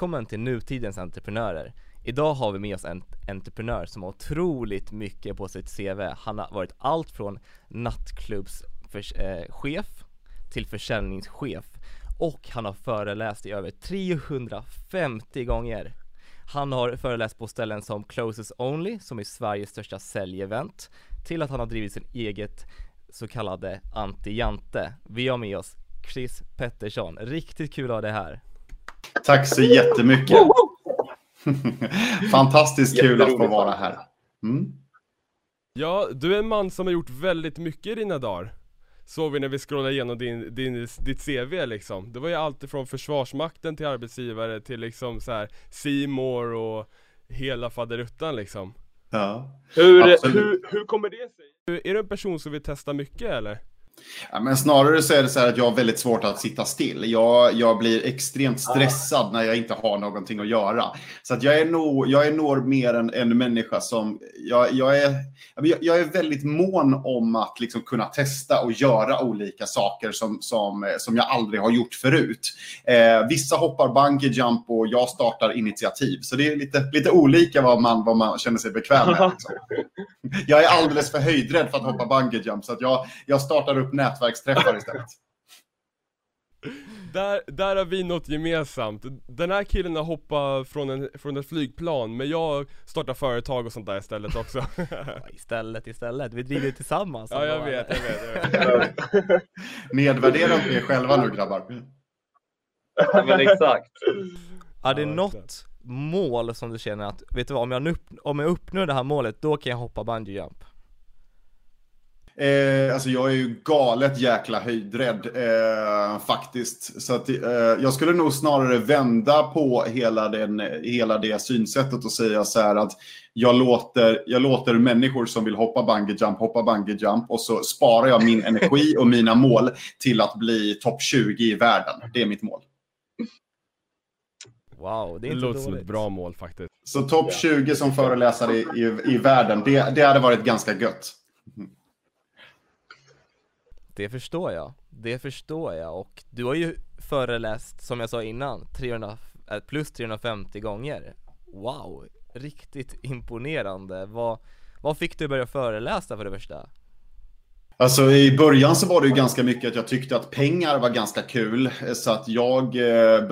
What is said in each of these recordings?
Välkommen till nutidens entreprenörer. Idag har vi med oss en entreprenör som har otroligt mycket på sitt CV. Han har varit allt från nattklubbschef eh, till försäljningschef och han har föreläst i över 350 gånger. Han har föreläst på ställen som Closes Only, som är Sveriges största säljevent, till att han har drivit sin eget så kallade Anti-Jante. Vi har med oss Chris Pettersson. Riktigt kul att ha dig här. Tack så jättemycket. Fantastiskt kul att få vara här. Mm. Ja, du är en man som har gjort väldigt mycket i dina dagar. Såg vi när vi scrollade igenom din, din, ditt CV liksom. Det var ju allt från Försvarsmakten till arbetsgivare till liksom så här Seymour och hela faderuttan liksom. Ja. Hur, hur, hur kommer det sig? Är du en person som vill testa mycket eller? Ja, men snarare så är det så här att jag har väldigt svårt att sitta still. Jag, jag blir extremt stressad när jag inte har någonting att göra. Så att jag är nog, jag är nog mer en, en människa som, jag, jag, är, jag är väldigt mån om att liksom kunna testa och göra olika saker som, som, som jag aldrig har gjort förut. Eh, vissa hoppar bungee jump och jag startar initiativ. Så det är lite, lite olika vad man, vad man känner sig bekväm med. Liksom. Jag är alldeles för höjdrädd för att hoppa bungee jump så att jag, jag startar upp nätverksträffar istället. Där, där har vi något gemensamt. Den här killen har hoppat från, en, från ett flygplan, men jag startar företag och sånt där istället också. istället, istället. Vi driver tillsammans. Ja, jag vet, jag vet, jag vet. Nedvärdera inte er själva nu grabbar. Ja, men exakt. Är det något mål som du känner att, vet du vad, om jag, upp, om jag uppnår det här målet, då kan jag hoppa bungee jump? Eh, alltså jag är ju galet jäkla höjdrädd eh, faktiskt. Så att, eh, jag skulle nog snarare vända på hela, den, hela det synsättet och säga så här att jag låter, jag låter människor som vill hoppa bungee jump hoppa bungee jump och så sparar jag min energi och mina mål till att bli topp 20 i världen. Det är mitt mål. Wow, det är Det låter som ett bra mål faktiskt. Så topp 20 som föreläsare i, i, i världen, det, det hade varit ganska gött. Det förstår jag, det förstår jag och du har ju föreläst, som jag sa innan, 300, eh, plus 350 gånger Wow, riktigt imponerande. Vad, vad fick du börja föreläsa för det första? Alltså i början så var det ju ganska mycket att jag tyckte att pengar var ganska kul. Eh, så att jag, eh,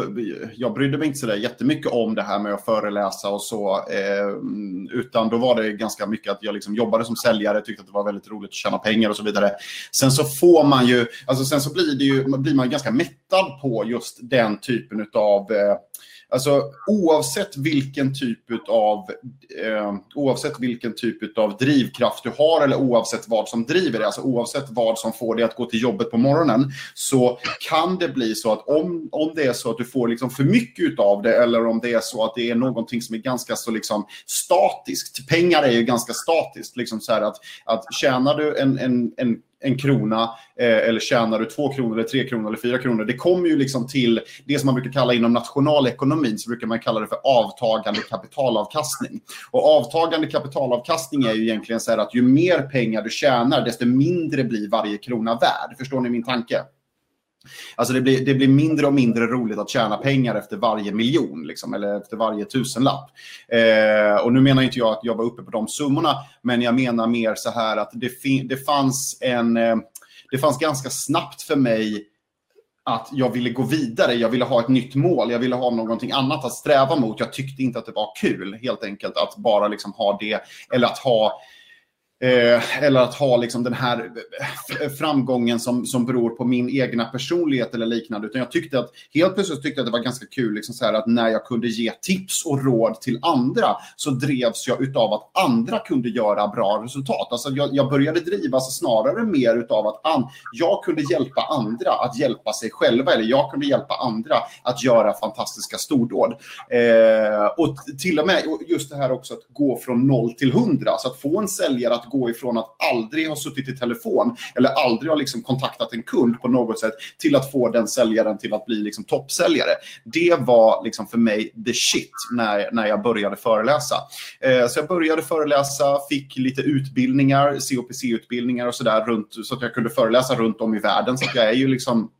jag brydde mig inte sådär jättemycket om det här med att föreläsa och så. Eh, utan då var det ganska mycket att jag liksom jobbade som säljare, tyckte att det var väldigt roligt att tjäna pengar och så vidare. Sen så får man ju, alltså sen så blir, det ju, blir man ganska mätt mättad på just den typen av eh, Alltså oavsett vilken typ av eh, oavsett vilken typ av drivkraft du har eller oavsett vad som driver dig, alltså oavsett vad som får dig att gå till jobbet på morgonen, så kan det bli så att om, om det är så att du får liksom för mycket av det eller om det är så att det är någonting som är ganska så liksom statiskt. Pengar är ju ganska statiskt, liksom så här att, att tjänar du en, en, en en krona eh, eller tjänar du två kronor eller tre kronor eller fyra kronor. Det kommer ju liksom till det som man brukar kalla inom nationalekonomin så brukar man kalla det för avtagande kapitalavkastning. Och avtagande kapitalavkastning är ju egentligen så här att ju mer pengar du tjänar desto mindre blir varje krona värd. Förstår ni min tanke? Alltså det blir, det blir mindre och mindre roligt att tjäna pengar efter varje miljon, liksom, eller efter varje tusenlapp. Eh, och nu menar inte jag att jag var uppe på de summorna, men jag menar mer så här att det, det fanns en... Eh, det fanns ganska snabbt för mig att jag ville gå vidare, jag ville ha ett nytt mål, jag ville ha någonting annat att sträva mot. Jag tyckte inte att det var kul, helt enkelt, att bara liksom ha det, eller att ha Eh, eller att ha liksom den här framgången som, som beror på min egna personlighet eller liknande. Utan jag tyckte att helt plötsligt tyckte jag att det var ganska kul liksom så här att när jag kunde ge tips och råd till andra så drevs jag utav att andra kunde göra bra resultat. Alltså jag, jag började drivas snarare mer utav att an, jag kunde hjälpa andra att hjälpa sig själva eller jag kunde hjälpa andra att göra fantastiska stordåd. Eh, och till och med just det här också att gå från noll till hundra. Så att få en säljare att gå ifrån att aldrig ha suttit i telefon eller aldrig ha liksom kontaktat en kund på något sätt till att få den säljaren till att bli liksom toppsäljare. Det var liksom för mig the shit när, när jag började föreläsa. Eh, så jag började föreläsa, fick lite utbildningar, COPC-utbildningar och sådär runt så att jag kunde föreläsa runt om i världen. Så att jag är ju liksom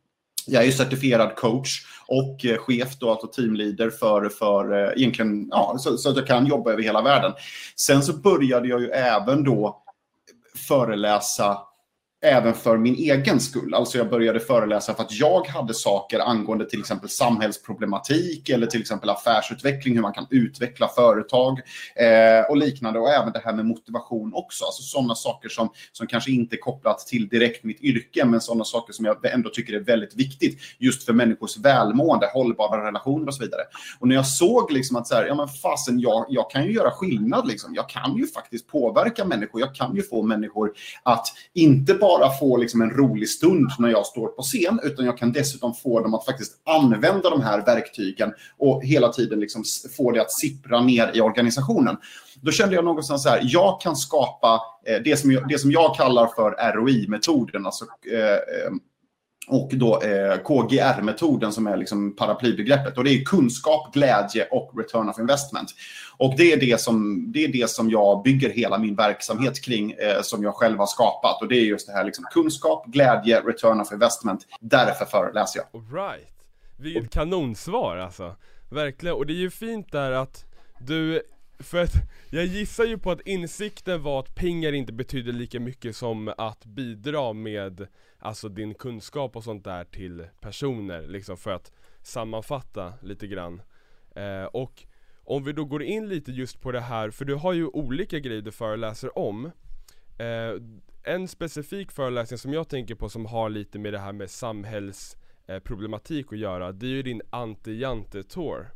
jag är certifierad coach och eh, chef, då, alltså teamleader för, för eh, egentligen, ja, så, så, att jag kan jobba över hela världen. Sen så började jag ju även då föreläsa även för min egen skull. Alltså jag började föreläsa för att jag hade saker angående till exempel samhällsproblematik eller till exempel affärsutveckling, hur man kan utveckla företag eh, och liknande. Och även det här med motivation också. Alltså sådana saker som, som kanske inte är kopplat till direkt mitt yrke, men sådana saker som jag ändå tycker är väldigt viktigt just för människors välmående, hållbara relationer och så vidare. Och när jag såg liksom att så här, ja men fasen, jag, jag kan ju göra skillnad liksom. Jag kan ju faktiskt påverka människor. Jag kan ju få människor att inte bara bara få liksom en rolig stund när jag står på scen, utan jag kan dessutom få dem att faktiskt använda de här verktygen och hela tiden liksom få det att sippra ner i organisationen. Då kände jag någonstans så här, jag kan skapa eh, det, som jag, det som jag kallar för ROI-metoden, alltså eh, eh, och då eh, KGR-metoden som är liksom paraplybegreppet. Och det är kunskap, glädje och return of investment. Och det är det som, det är det som jag bygger hela min verksamhet kring, eh, som jag själv har skapat. Och det är just det här liksom, kunskap, glädje, return of investment. Därför föreläser jag. All right. Vilket kanonsvar alltså. Verkligen. Och det är ju fint där att du för att jag gissar ju på att insikten var att pengar inte betyder lika mycket som att bidra med Alltså din kunskap och sånt där till personer liksom för att sammanfatta lite grann. Eh, Och om vi då går in lite just på det här, för du har ju olika grejer du föreläser om. Eh, En specifik föreläsning som jag tänker på som har lite med det här med samhällsproblematik eh, att göra, det är ju din Anti-Jante-tour.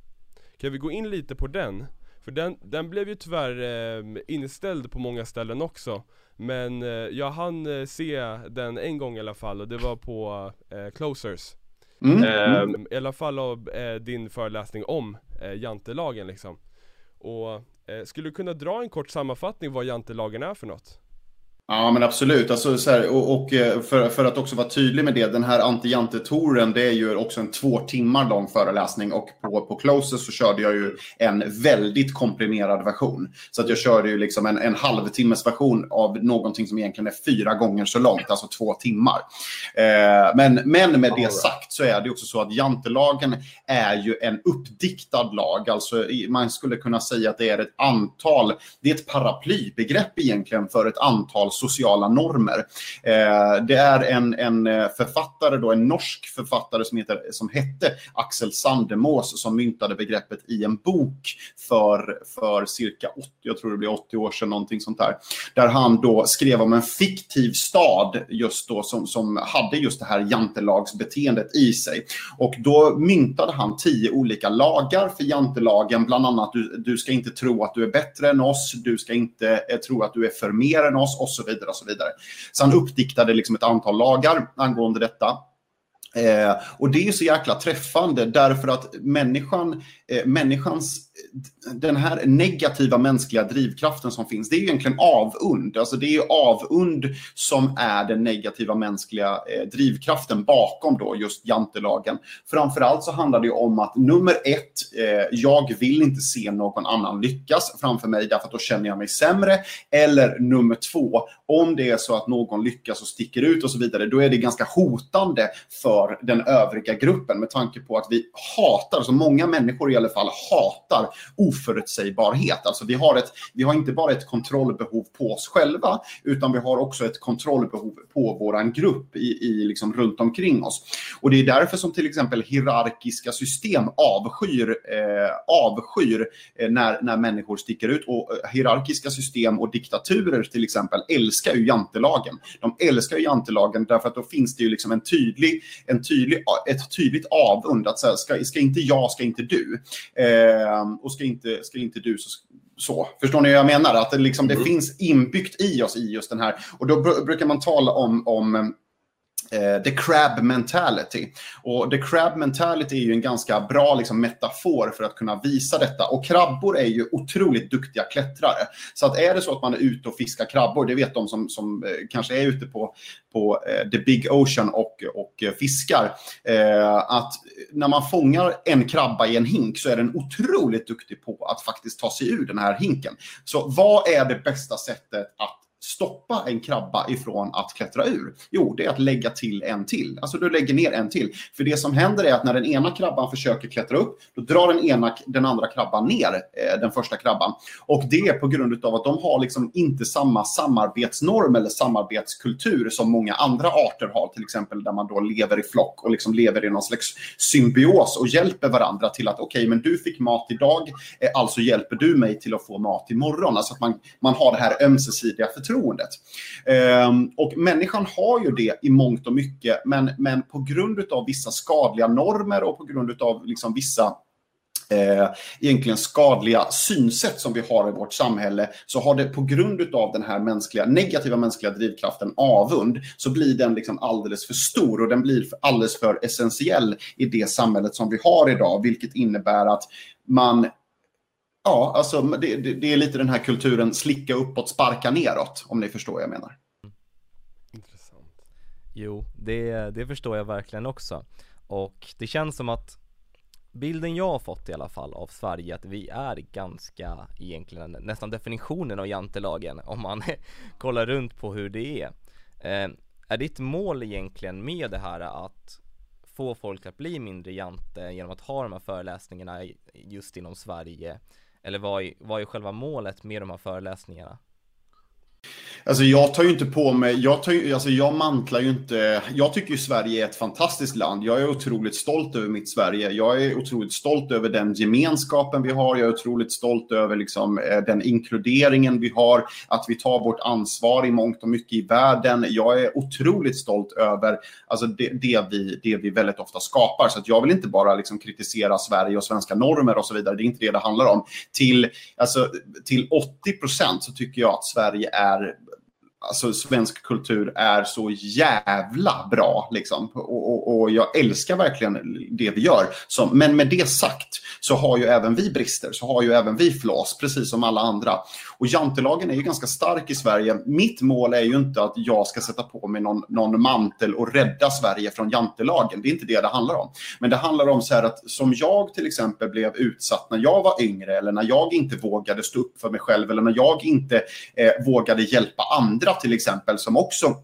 Kan vi gå in lite på den? För den, den blev ju tyvärr eh, inställd på många ställen också Men eh, jag hann eh, se den en gång i alla fall och det var på eh, Closers mm. Ehm, I alla fall av eh, din föreläsning om eh, jantelagen liksom Och eh, skulle du kunna dra en kort sammanfattning vad jantelagen är för något? Ja, men absolut. Alltså, så här, och, och eh, för, för, att också vara tydlig med det, den här anti-jante-touren, det är ju också en två timmar lång föreläsning och på, på Closer så körde jag ju en väldigt komprimerad version. Så att jag körde ju liksom en, en halvtimmes version av någonting som egentligen är fyra gånger så långt, alltså två timmar. Eh, men, men med det sagt så är det också så att jantelagen är ju en uppdiktad lag. Alltså man skulle kunna säga att det är ett antal, det är ett paraplybegrepp egentligen för ett antal sociala normer. Eh, det är en, en eh, författare, då, en norsk författare som, heter, som hette Axel Sandemås som myntade begreppet i en bok för, för cirka 80, jag tror det blir 80 år sedan, någonting sånt där. Där han då skrev om en fiktiv stad just då som, som hade just det här jantelagsbeteendet i sig. Och då myntade han tio olika lagar för jantelagen, bland annat du, du ska inte tro att du är bättre än oss, du ska inte eh, tro att du är för mer än oss och så vidare. och Så vidare. Så han uppdiktade liksom ett antal lagar angående detta. Eh, och det är så jäkla träffande därför att människan, eh, människans, den här negativa mänskliga drivkraften som finns, det är egentligen avund. Alltså det är avund som är den negativa mänskliga eh, drivkraften bakom då just jantelagen. Framförallt så handlar det ju om att nummer ett, eh, jag vill inte se någon annan lyckas framför mig därför att då känner jag mig sämre. Eller nummer två, om det är så att någon lyckas och sticker ut och så vidare, då är det ganska hotande för för den övriga gruppen med tanke på att vi hatar, alltså många människor i alla fall hatar oförutsägbarhet. Alltså vi har, ett, vi har inte bara ett kontrollbehov på oss själva utan vi har också ett kontrollbehov på våran grupp i, i liksom runt omkring oss. Och det är därför som till exempel hierarkiska system avskyr, eh, avskyr eh, när, när människor sticker ut. Och eh, hierarkiska system och diktaturer till exempel älskar ju jantelagen. De älskar ju jantelagen därför att då finns det ju liksom en tydlig, en tydlig, ett tydligt avund. Att så ska, ska inte jag, ska inte du. Eh, och ska inte, ska inte du, så så. Förstår ni hur jag menar? Att det, liksom, det mm. finns inbyggt i oss i just den här. Och då br brukar man tala om, om Eh, the crab mentality. Och the crab mentality är ju en ganska bra liksom, metafor för att kunna visa detta. Och krabbor är ju otroligt duktiga klättrare. Så att är det så att man är ute och fiskar krabbor, det vet de som, som eh, kanske är ute på, på eh, the big ocean och, och eh, fiskar, eh, att när man fångar en krabba i en hink så är den otroligt duktig på att faktiskt ta sig ur den här hinken. Så vad är det bästa sättet att stoppa en krabba ifrån att klättra ur? Jo, det är att lägga till en till. Alltså du lägger ner en till. För det som händer är att när den ena krabban försöker klättra upp, då drar den, ena, den andra krabban ner eh, den första krabban. Och det är på grund av att de har liksom inte samma samarbetsnorm eller samarbetskultur som många andra arter har, till exempel där man då lever i flock och liksom lever i någon slags symbios och hjälper varandra till att okej, okay, men du fick mat idag, eh, alltså hjälper du mig till att få mat imorgon. Alltså att man, man har det här ömsesidiga förtroendet. Ehm, och människan har ju det i mångt och mycket, men, men på grund av vissa skadliga normer och på grund av liksom vissa eh, egentligen skadliga synsätt som vi har i vårt samhälle så har det på grund av den här mänskliga, negativa mänskliga drivkraften avund så blir den liksom alldeles för stor och den blir alldeles för essentiell i det samhället som vi har idag vilket innebär att man Ja, alltså det, det, det är lite den här kulturen slicka uppåt, sparka neråt, om ni förstår vad jag menar. Intressant. Jo, det, det förstår jag verkligen också. Och det känns som att bilden jag har fått i alla fall av Sverige att vi är ganska egentligen nästan definitionen av jantelagen om man kollar runt på hur det är. Eh, är ditt mål egentligen med det här att få folk att bli mindre jante genom att ha de här föreläsningarna just inom Sverige? Eller vad är, vad är själva målet med de här föreläsningarna? Alltså jag tar ju inte på mig, jag, tar, alltså jag mantlar ju inte, jag tycker ju Sverige är ett fantastiskt land. Jag är otroligt stolt över mitt Sverige. Jag är otroligt stolt över den gemenskapen vi har. Jag är otroligt stolt över liksom, eh, den inkluderingen vi har, att vi tar vårt ansvar i mångt och mycket i världen. Jag är otroligt stolt över alltså det, det vi, det vi väldigt ofta skapar. Så att jag vill inte bara liksom kritisera Sverige och svenska normer och så vidare. Det är inte det det handlar om. Till, alltså, till 80 procent så tycker jag att Sverige är about it alltså svensk kultur är så jävla bra. Liksom. Och, och, och, jag älskar verkligen det vi gör. Så, men med det sagt så har ju även vi brister, så har ju även vi flås, precis som alla andra. Och jantelagen är ju ganska stark i Sverige. Mitt mål är ju inte att jag ska sätta på mig någon, någon mantel och rädda Sverige från jantelagen. Det är inte det det handlar om. Men det handlar om så här att som jag till exempel blev utsatt när jag var yngre eller när jag inte vågade stå upp för mig själv eller när jag inte eh, vågade hjälpa andra till exempel som också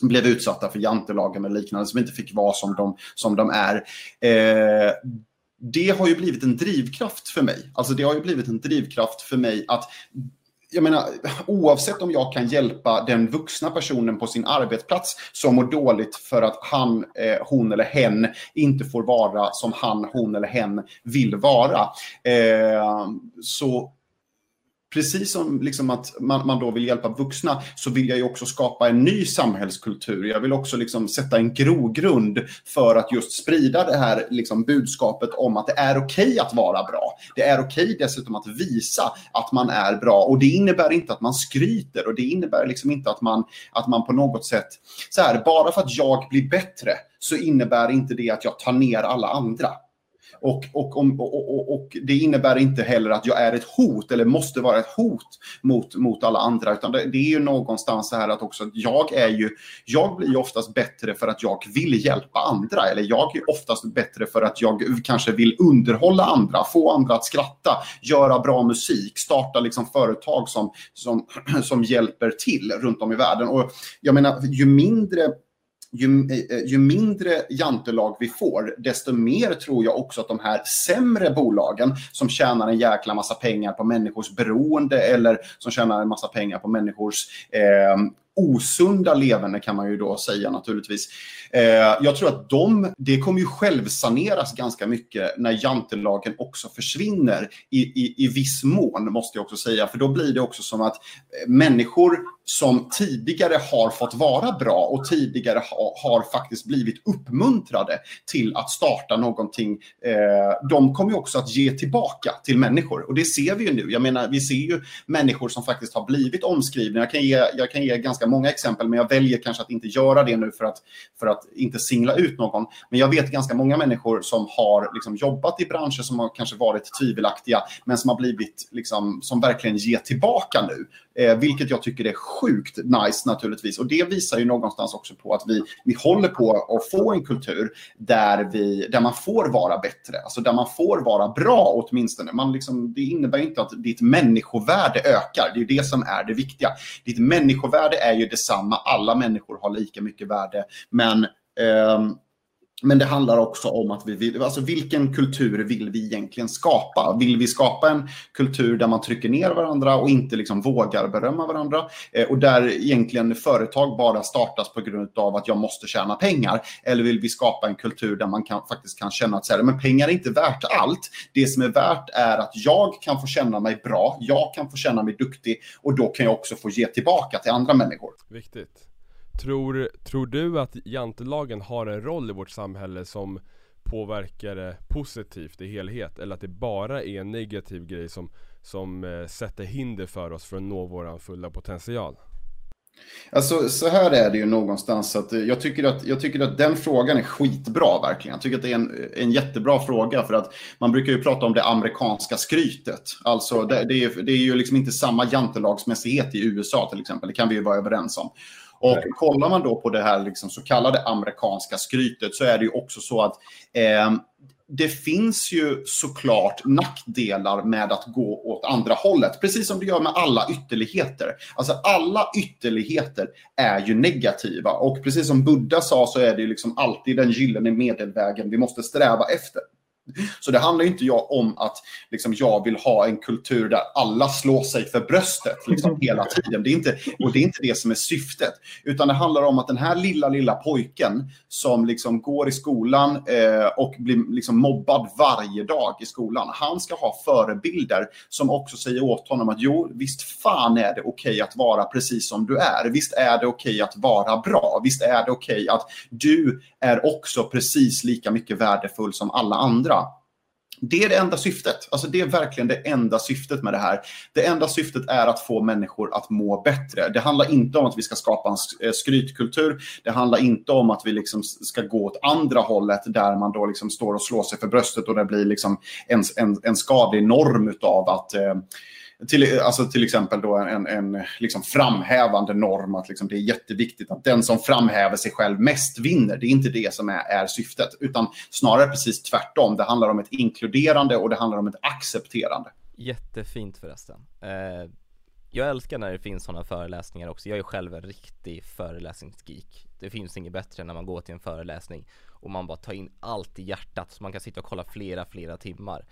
blev utsatta för jantelagen och liknande som inte fick vara som de, som de är. Eh, det har ju blivit en drivkraft för mig. Alltså det har ju blivit en drivkraft för mig att jag menar, oavsett om jag kan hjälpa den vuxna personen på sin arbetsplats som mår dåligt för att han, eh, hon eller hen inte får vara som han, hon eller hen vill vara. Eh, så precis som liksom att man, man, då vill hjälpa vuxna så vill jag ju också skapa en ny samhällskultur. Jag vill också liksom sätta en grogrund för att just sprida det här liksom budskapet om att det är okej okay att vara bra. Det är okej okay dessutom att visa att man är bra och det innebär inte att man skryter och det innebär liksom inte att man, att man på något sätt, så här, bara för att jag blir bättre så innebär inte det att jag tar ner alla andra. Och, och, och, och, och, det innebär inte heller att jag är ett hot eller måste vara ett hot mot, mot alla andra. Utan det, det är ju någonstans så här att också jag är ju, jag blir ju oftast bättre för att jag vill hjälpa andra. Eller jag är oftast bättre för att jag kanske vill underhålla andra, få andra att skratta, göra bra musik, starta liksom företag som, som, som hjälper till runt om i världen. Och jag menar, ju mindre ju, eh, ju, mindre jantelag vi får, desto mer tror jag också att de här sämre bolagen som tjänar en jäkla massa pengar på människors beroende eller som tjänar en massa pengar på människors eh, osunda levande kan man ju då säga naturligtvis. Eh, jag tror att de, det kommer ju självsaneras ganska mycket när jantelagen också försvinner i, i, i viss mån, måste jag också säga. För då blir det också som att eh, människor som tidigare har fått vara bra och tidigare ha, har faktiskt blivit uppmuntrade till att starta någonting. Eh, de kommer ju också att ge tillbaka till människor och det ser vi ju nu. Jag menar, vi ser ju människor som faktiskt har blivit omskrivna. Jag kan ge, jag kan ge ganska många exempel, men jag väljer kanske att inte göra det nu för att, för att inte singla ut någon. Men jag vet ganska många människor som har liksom jobbat i branscher som har kanske varit tvivelaktiga, men som har blivit liksom, som verkligen ger tillbaka nu. Eh, vilket jag tycker är sjukt nice naturligtvis. Och det visar ju någonstans också på att vi, vi håller på att få en kultur där, vi, där man får vara bättre. Alltså där man får vara bra åtminstone. Man liksom, det innebär inte att ditt människovärde ökar. Det är ju det som är det viktiga. Ditt människovärde är ju detsamma. Alla människor har lika mycket värde. Men ehm, men det handlar också om att vi vill, alltså vilken kultur vill vi egentligen skapa? Vill vi skapa en kultur där man trycker ner varandra och inte liksom vågar berömma varandra? Eh, och där egentligen företag bara startas på grund av att jag måste tjäna pengar? Eller vill vi skapa en kultur där man kan, faktiskt kan känna att så här, men pengar är inte värt allt. Det som är värt är att jag kan få känna mig bra, jag kan få känna mig duktig och då kan jag också få ge tillbaka till andra människor. Viktigt. Tror, tror du att jantelagen har en roll i vårt samhälle som påverkar det positivt i helhet? Eller att det bara är en negativ grej som, som eh, sätter hinder för oss för att nå vår fulla potential? Alltså så här är det ju någonstans att eh, jag tycker att, jag tycker att den frågan är skitbra verkligen. Jag tycker att det är en, en jättebra fråga för att man brukar ju prata om det amerikanska skrytet. Alltså det, det är, det är ju liksom inte samma jantelagsmässighet i USA till exempel, det kan vi ju vara överens om. Och kollar man då på det här liksom så kallade amerikanska skrytet så är det ju också så att eh, det finns ju såklart nackdelar med att gå åt andra hållet, precis som det gör med alla ytterligheter. Alltså alla ytterligheter är ju negativa och precis som Buddha sa så är det ju liksom alltid den gyllene medelvägen vi måste sträva efter. Så det handlar inte jag om att liksom, jag vill ha en kultur där alla slår sig för bröstet liksom, hela tiden. Det är inte, och det är inte det som är syftet. Utan det handlar om att den här lilla, lilla pojken som liksom går i skolan eh, och blir liksom mobbad varje dag i skolan. Han ska ha förebilder som också säger åt honom att jo, visst fan är det okej okay att vara precis som du är. Visst är det okej okay att vara bra. Visst är det okej okay att du är också precis lika mycket värdefull som alla andra. Det är det enda syftet. Alltså det är verkligen det enda syftet med det här. Det enda syftet är att få människor att må bättre. Det handlar inte om att vi ska skapa en eh, skrytkultur. Det handlar inte om att vi liksom ska gå åt andra hållet där man då liksom står och slår sig för bröstet och det blir liksom en, en, en skadlig norm av att eh, till, alltså till exempel då en, en liksom framhävande norm att liksom det är jätteviktigt att den som framhäver sig själv mest vinner. Det är inte det som är, är syftet, utan snarare precis tvärtom. Det handlar om ett inkluderande och det handlar om ett accepterande. Jättefint förresten. Eh, jag älskar när det finns sådana föreläsningar också. Jag är själv en riktig föreläsningsgeek. Det finns inget bättre när man går till en föreläsning och man bara tar in allt i hjärtat så man kan sitta och kolla flera, flera timmar.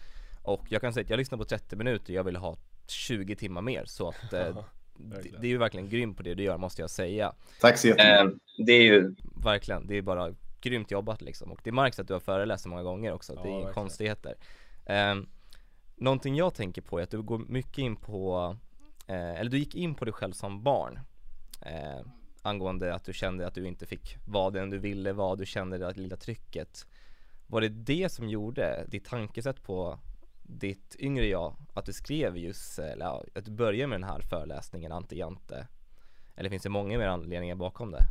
Och jag kan säga att jag lyssnar på 30 minuter, jag vill ha 20 timmar mer så att eh, det, det är ju verkligen grymt på det du gör måste jag säga. Tack så jättemycket. Eh, det är ju Verkligen, det är bara grymt jobbat liksom och det märks att du har föreläst så många gånger också, ja, det är inga konstigheter. Eh, någonting jag tänker på är att du går mycket in på, eh, eller du gick in på dig själv som barn. Eh, angående att du kände att du inte fick vara den du ville vara, du kände det lilla trycket. Var det det som gjorde ditt tankesätt på ditt yngre jag att du skrev just, eller att du började med den här föreläsningen Ante Jante? Eller finns det många mer anledningar bakom det?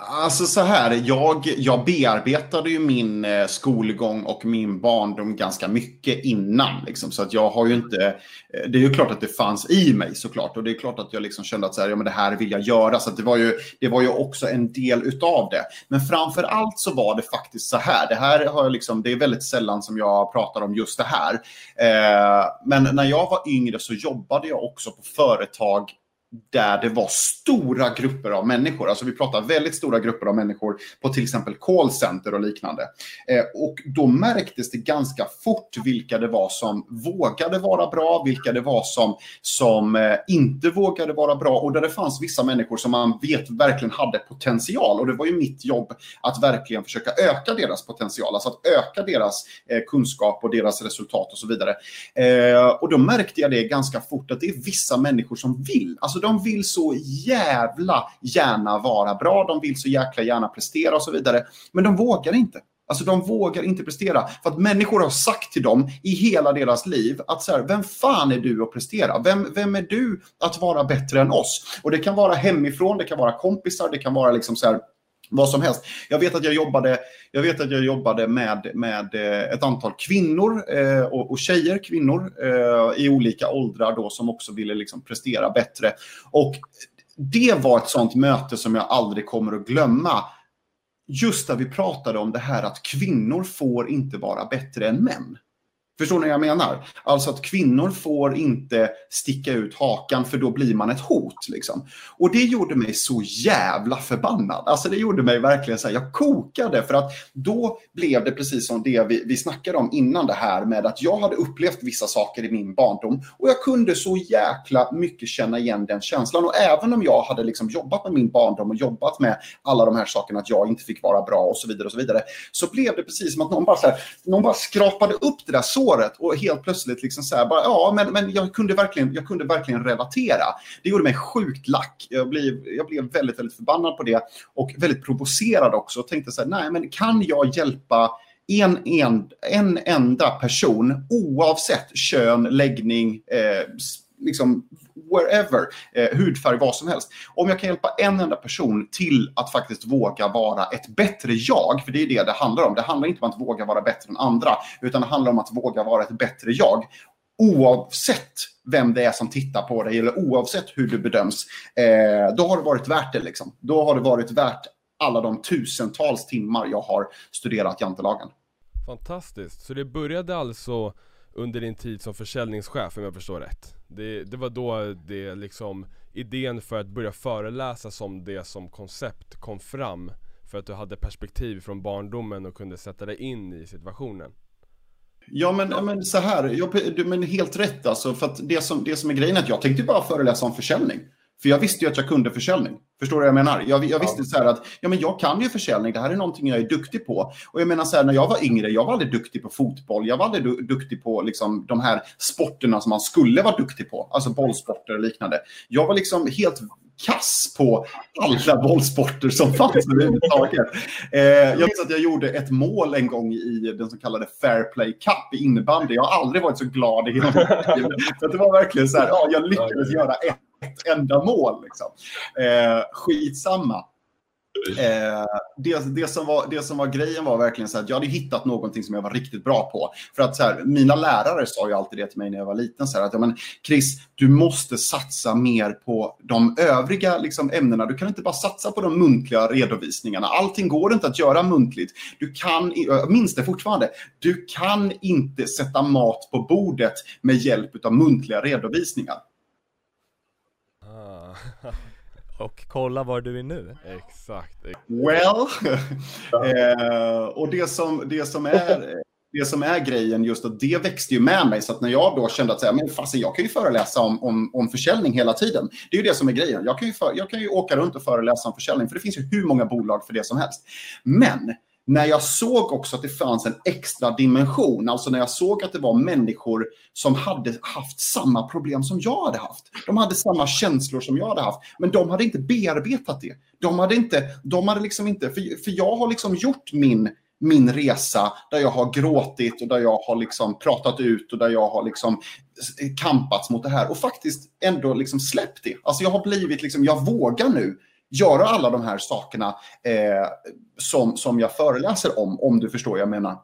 Alltså så här, jag, jag bearbetade ju min eh, skolgång och min barndom ganska mycket innan. Liksom, så att jag har ju inte, eh, det är ju klart att det fanns i mig såklart. Och det är klart att jag liksom kände att så här, ja, men det här vill jag göra. Så det, var ju, det var ju också en del utav det. Men framför allt så var det faktiskt så här. Det här har jag liksom, det är väldigt sällan som jag pratar om just det här. Eh, men när jag var yngre så jobbade jag också på företag där det var stora grupper av människor. Alltså vi pratar väldigt stora grupper av människor på till exempel callcenter och liknande. Eh, och då märktes det ganska fort vilka det var som vågade vara bra, vilka det var som, som eh, inte vågade vara bra och där det fanns vissa människor som man vet verkligen hade potential. Och det var ju mitt jobb att verkligen försöka öka deras potential, alltså att öka deras eh, kunskap och deras resultat och så vidare. Eh, och då märkte jag det ganska fort att det är vissa människor som vill. Alltså Alltså de vill så jävla gärna vara bra, de vill så jäkla gärna prestera och så vidare. Men de vågar inte. Alltså de vågar inte prestera. För att människor har sagt till dem i hela deras liv att så här, vem fan är du att prestera? Vem, vem är du att vara bättre än oss? Och det kan vara hemifrån, det kan vara kompisar, det kan vara liksom så här, vad som helst. Jag vet att jag jobbade, jag vet att jag jobbade med, med eh, ett antal kvinnor eh, och, och tjejer, kvinnor eh, i olika åldrar då som också ville liksom prestera bättre. Och det var ett sånt möte som jag aldrig kommer att glömma. Just där vi pratade om det här att kvinnor får inte vara bättre än män. Förstår ni vad jag menar? Alltså att kvinnor får inte sticka ut hakan för då blir man ett hot. Liksom. Och det gjorde mig så jävla förbannad. Alltså det gjorde mig verkligen så här, jag kokade för att då blev det precis som det vi, vi snackade om innan det här med att jag hade upplevt vissa saker i min barndom och jag kunde så jäkla mycket känna igen den känslan. Och även om jag hade liksom jobbat med min barndom och jobbat med alla de här sakerna, att jag inte fick vara bra och så vidare och så vidare, så blev det precis som att någon bara, så här, någon bara skrapade upp det där så spåret och helt plötsligt liksom så här, bara, ja, men, men jag, kunde verkligen, jag kunde verkligen relatera. Det gjorde mig sjukt lack. Jag blev, jag blev väldigt, väldigt förbannad på det och väldigt provocerad också och tänkte så här, nej, men kan jag hjälpa en, en, en enda person oavsett kön, läggning, eh, liksom wherever, eh, hudfärg, vad som helst. Om jag kan hjälpa en enda person till att faktiskt våga vara ett bättre jag, för det är det det handlar om. Det handlar inte om att våga vara bättre än andra, utan det handlar om att våga vara ett bättre jag. Oavsett vem det är som tittar på dig eller oavsett hur du bedöms, eh, då har det varit värt det. Liksom. Då har det varit värt alla de tusentals timmar jag har studerat jantelagen. Fantastiskt. Så det började alltså under din tid som försäljningschef om jag förstår rätt? Det, det var då det liksom idén för att börja föreläsa som det som koncept kom fram för att du hade perspektiv från barndomen och kunde sätta dig in i situationen. Ja, men, men så här, jag, men helt rätt alltså. För att det som, det som är grejen är att jag tänkte bara föreläsa om försäljning. För jag visste ju att jag kunde försäljning. Förstår du vad jag menar? Jag, jag visste så här att ja, men jag kan ju försäljning, det här är någonting jag är duktig på. Och jag menar så här, när jag var yngre, jag var aldrig duktig på fotboll. Jag var aldrig du, duktig på liksom, de här sporterna som man skulle vara duktig på. Alltså bollsporter och liknande. Jag var liksom helt kass på alla bollsporter som fanns överhuvudtaget. Eh, jag vet att jag gjorde ett mål en gång i den så kallade Fair Play Cup i innebandy. Jag har aldrig varit så glad i hela mitt liv. Det var verkligen så här, ja, jag lyckades göra ett ett enda mål. Liksom. Eh, skitsamma. Eh, det, det, som var, det som var grejen var verkligen så att jag hade hittat någonting som jag var riktigt bra på. För att så här, mina lärare sa ju alltid det till mig när jag var liten. Så här, att ja, men Chris, du måste satsa mer på de övriga liksom, ämnena. Du kan inte bara satsa på de muntliga redovisningarna. Allting går inte att göra muntligt. Du kan, jag minns det fortfarande, du kan inte sätta mat på bordet med hjälp av muntliga redovisningar. Och kolla var du är nu. Exakt. Well, eh, och det som, det, som är, det som är grejen just att det växte ju med mig. Så att när jag då kände att men fasen, jag kan ju föreläsa om, om, om försäljning hela tiden. Det är ju det som är grejen. Jag kan, ju för, jag kan ju åka runt och föreläsa om försäljning, för det finns ju hur många bolag för det som helst. Men när jag såg också att det fanns en extra dimension, alltså när jag såg att det var människor som hade haft samma problem som jag hade haft. De hade samma känslor som jag hade haft, men de hade inte bearbetat det. De hade inte, de hade liksom inte, för, för jag har liksom gjort min min resa där jag har gråtit och där jag har liksom pratat ut och där jag har liksom kampats mot det här och faktiskt ändå liksom släppt det. Alltså jag har blivit liksom, jag vågar nu göra alla de här sakerna eh, som, som jag föreläser om, om du förstår vad jag menar.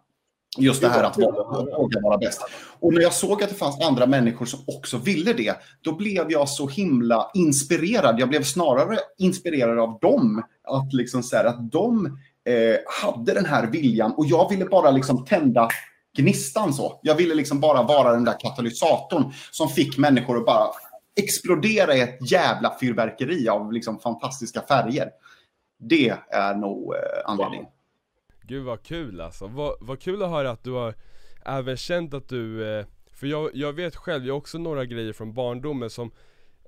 Just det här att våga vara bäst. Och när jag såg att det fanns andra människor som också ville det, då blev jag så himla inspirerad. Jag blev snarare inspirerad av dem. Att, liksom så här, att de eh, hade den här viljan och jag ville bara liksom tända gnistan så. Jag ville liksom bara vara den där katalysatorn som fick människor att bara explodera i ett jävla fyrverkeri av liksom fantastiska färger. Det är nog eh, anledningen. Gud vad kul alltså. Vad, vad kul att höra att du har även känt att du, eh, för jag, jag vet själv, jag har också några grejer från barndomen som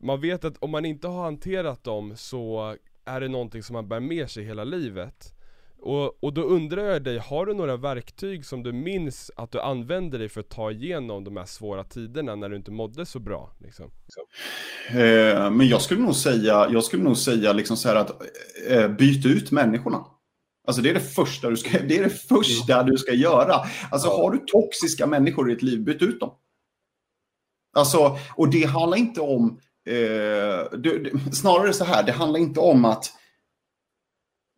man vet att om man inte har hanterat dem så är det någonting som man bär med sig hela livet. Och, och då undrar jag dig, har du några verktyg som du minns att du använde dig för att ta igenom de här svåra tiderna när du inte mådde så bra? Liksom? Eh, men jag skulle nog säga, jag skulle nog säga liksom så här att eh, byt ut människorna. Alltså det är det första du ska, det är det första du ska göra. Alltså har du toxiska människor i ditt liv, byt ut dem. Alltså, och det handlar inte om, eh, det, det, snarare så här, det handlar inte om att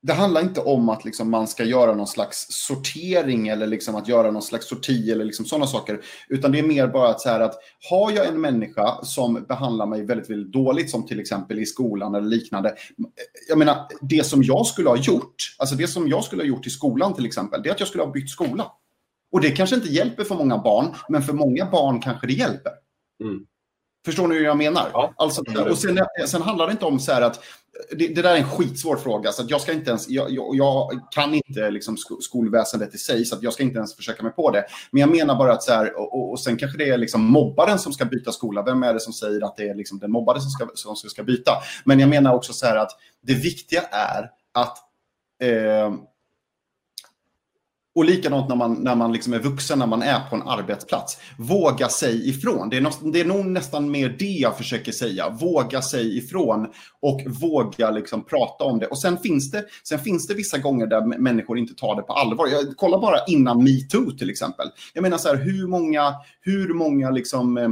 det handlar inte om att liksom man ska göra någon slags sortering eller liksom att göra någon slags sorti eller liksom sådana saker. Utan det är mer bara att, så här att har jag en människa som behandlar mig väldigt, väldigt dåligt, som till exempel i skolan eller liknande. Jag menar, det som jag skulle ha gjort, alltså det som jag skulle ha gjort i skolan till exempel, det är att jag skulle ha bytt skola. Och det kanske inte hjälper för många barn, men för många barn kanske det hjälper. Mm. Förstår ni hur jag menar? Ja. Alltså, och sen, sen handlar det inte om så här att det, det, där är en skitsvår fråga. Så jag, ska inte ens, jag, jag, jag kan inte liksom skolväsendet i sig, så jag ska inte ens försöka mig på det. Men jag menar bara att så här, och, och sen kanske det är liksom mobbaren som ska byta skola. Vem är det som säger att det är liksom den mobbade som ska, som ska byta? Men jag menar också så här att det viktiga är att eh, och likadant när man, när man liksom är vuxen, när man är på en arbetsplats. Våga sig ifrån. Det är, no, det är nog nästan mer det jag försöker säga. Våga sig ifrån och våga liksom prata om det. Och sen finns det, sen finns det vissa gånger där människor inte tar det på allvar. Jag, kolla bara innan metoo till exempel. Jag menar så här, hur många, hur många liksom, eh, eh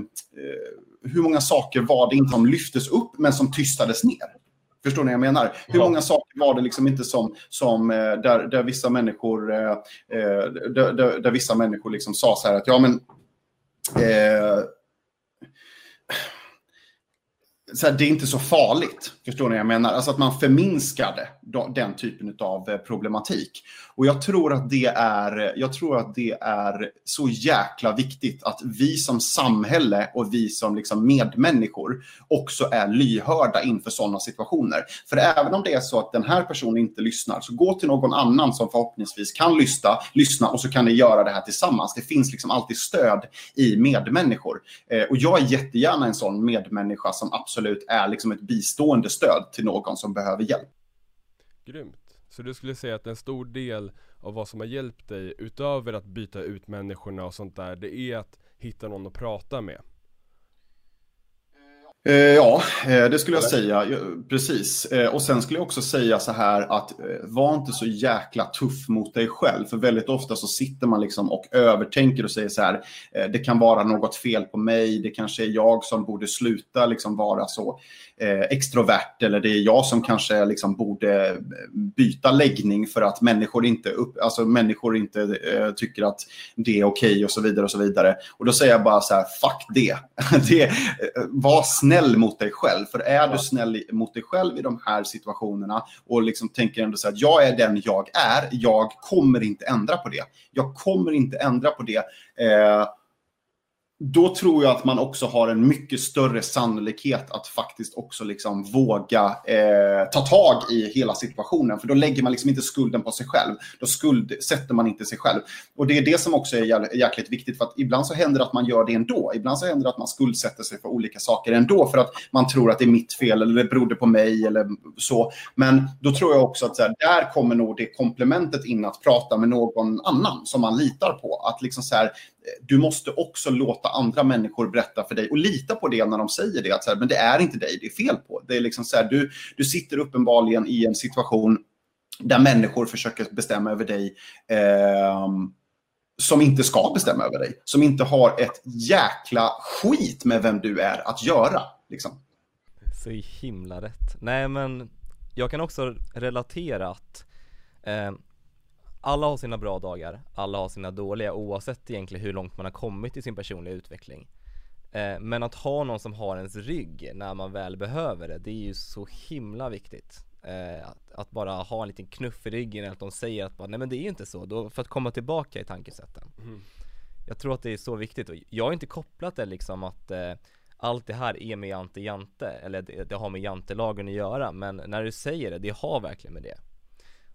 hur många saker var det inte som lyftes upp men som tystades ner? Förstår ni vad jag menar? Hur många saker var det liksom inte som, som eh, där, där vissa människor, eh, eh, där, där, där, vissa människor liksom sa så här att ja men eh, så här, det är inte så farligt. Förstår ni vad jag menar? Alltså att man förminskade den typen av eh, problematik. Och jag tror att det är, jag tror att det är så jäkla viktigt att vi som samhälle och vi som liksom medmänniskor också är lyhörda inför sådana situationer. För även om det är så att den här personen inte lyssnar, så gå till någon annan som förhoppningsvis kan lyssna, lyssna och så kan ni göra det här tillsammans. Det finns liksom alltid stöd i medmänniskor. Eh, och jag är jättegärna en sån medmänniska som absolut är liksom ett bistående stöd till någon som behöver hjälp. Grymt. Så du skulle säga att en stor del av vad som har hjälpt dig utöver att byta ut människorna och sånt där, det är att hitta någon att prata med? Eh, ja, eh, det skulle jag säga. Precis. Eh, och sen skulle jag också säga så här att var inte så jäkla tuff mot dig själv. För väldigt ofta så sitter man liksom och övertänker och säger så här. Det kan vara något fel på mig. Det kanske är jag som borde sluta liksom vara så extrovert. Eller det är jag som kanske liksom borde byta läggning för att människor inte, upp, alltså människor inte tycker att det är okej okay och så vidare och så vidare. Och då säger jag bara så här, fuck det. det var snäll snäll mot dig själv. För är du snäll mot dig själv i de här situationerna och liksom tänker ändå så att jag är den jag är, jag kommer inte ändra på det. Jag kommer inte ändra på det. Eh, då tror jag att man också har en mycket större sannolikhet att faktiskt också liksom våga eh, ta tag i hela situationen. För då lägger man liksom inte skulden på sig själv. Då skuldsätter man inte sig själv. Och det är det som också är jäkligt viktigt. För att ibland så händer det att man gör det ändå. Ibland så händer det att man skuldsätter sig för olika saker ändå. För att man tror att det är mitt fel eller det berodde på mig eller så. Men då tror jag också att så här, där kommer nog det komplementet in att prata med någon annan som man litar på. Att liksom så här, du måste också låta andra människor berätta för dig och lita på det när de säger det. Att så här, men det är inte dig det är fel på. Det är liksom så här, du, du sitter uppenbarligen i en situation där människor försöker bestämma över dig eh, som inte ska bestämma över dig. Som inte har ett jäkla skit med vem du är att göra. Liksom. Så himla rätt. Nej men jag kan också relatera att eh, alla har sina bra dagar, alla har sina dåliga oavsett egentligen hur långt man har kommit i sin personliga utveckling. Eh, men att ha någon som har ens rygg när man väl behöver det, det är ju så himla viktigt. Eh, att, att, bara ha en liten knuff i ryggen, att de säger att bara, nej men det är ju inte så, då, för att komma tillbaka i tankesätten. Mm. Jag tror att det är så viktigt och jag har inte kopplat det liksom att eh, allt det här är med Jante Jante, eller det, det har med jantelagen att göra, men när du säger det, det har verkligen med det.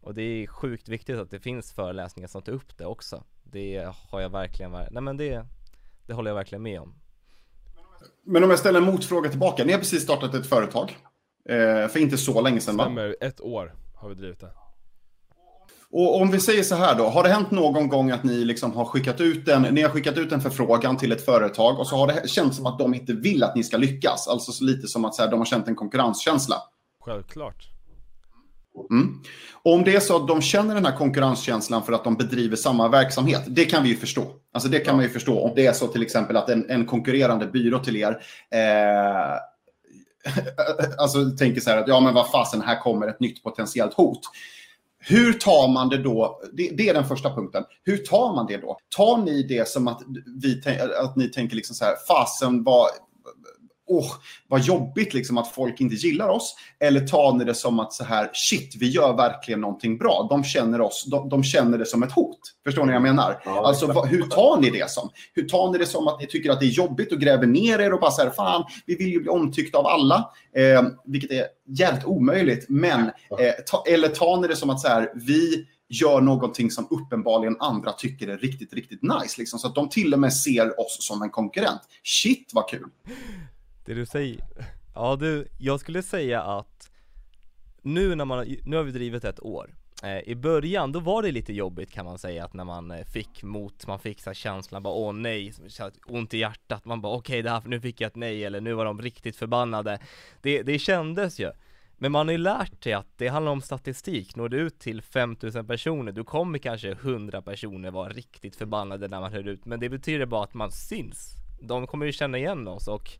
Och det är sjukt viktigt att det finns föreläsningar som tar upp det också Det har jag verkligen, nej men det, det håller jag verkligen med om Men om jag ställer en motfråga tillbaka, ni har precis startat ett företag eh, För inte så länge sedan va? Stämmer, ett år har vi drivit det och om vi säger så här då, har det hänt någon gång att ni liksom har skickat ut en, ni har skickat ut en förfrågan till ett företag och så har det känts som att de inte vill att ni ska lyckas? Alltså så lite som att så här, de har känt en konkurrenskänsla? Självklart. Mm. om det är så att de känner den här konkurrenskänslan för att de bedriver samma verksamhet, det kan vi ju förstå. Alltså det kan man ju förstå. Om det är så till exempel att en, en konkurrerande byrå till er eh, alltså tänker så här att ja men vad fasen, här kommer ett nytt potentiellt hot. hur tar man det då? Det, det, är den första punkten. Hur tar man det då? Tar ni det som att, vi, att ni tänker liksom så här, fasen vad åh, vad jobbigt liksom att folk inte gillar oss? Eller tar ni det som att så här, shit, vi gör verkligen någonting bra. De känner oss, de, de känner det som ett hot. Förstår ni vad jag menar? Ja, alltså, vad, hur tar ni det som? Hur tar ni det som att ni tycker att det är jobbigt och gräver ner er och bara så här, fan, vi vill ju bli omtyckta av alla. Eh, vilket är jävligt omöjligt. Men, eh, ta, eller tar ni det som att så här, vi gör någonting som uppenbarligen andra tycker är riktigt, riktigt nice. Liksom, så att de till och med ser oss som en konkurrent. Shit vad kul! Det du säger, ja du, jag skulle säga att nu när man, nu har vi drivit ett år. Eh, I början, då var det lite jobbigt kan man säga att när man eh, fick mot, man fick så känslan bara åh nej, ont i hjärtat, man bara okej okay, det här, nu fick jag ett nej. Eller nu var de riktigt förbannade. Det, det kändes ju. Men man har ju lärt sig att det handlar om statistik, når du ut till 5000 personer, då kommer kanske 100 personer vara riktigt förbannade när man hör ut, men det betyder bara att man syns. De kommer ju känna igen oss och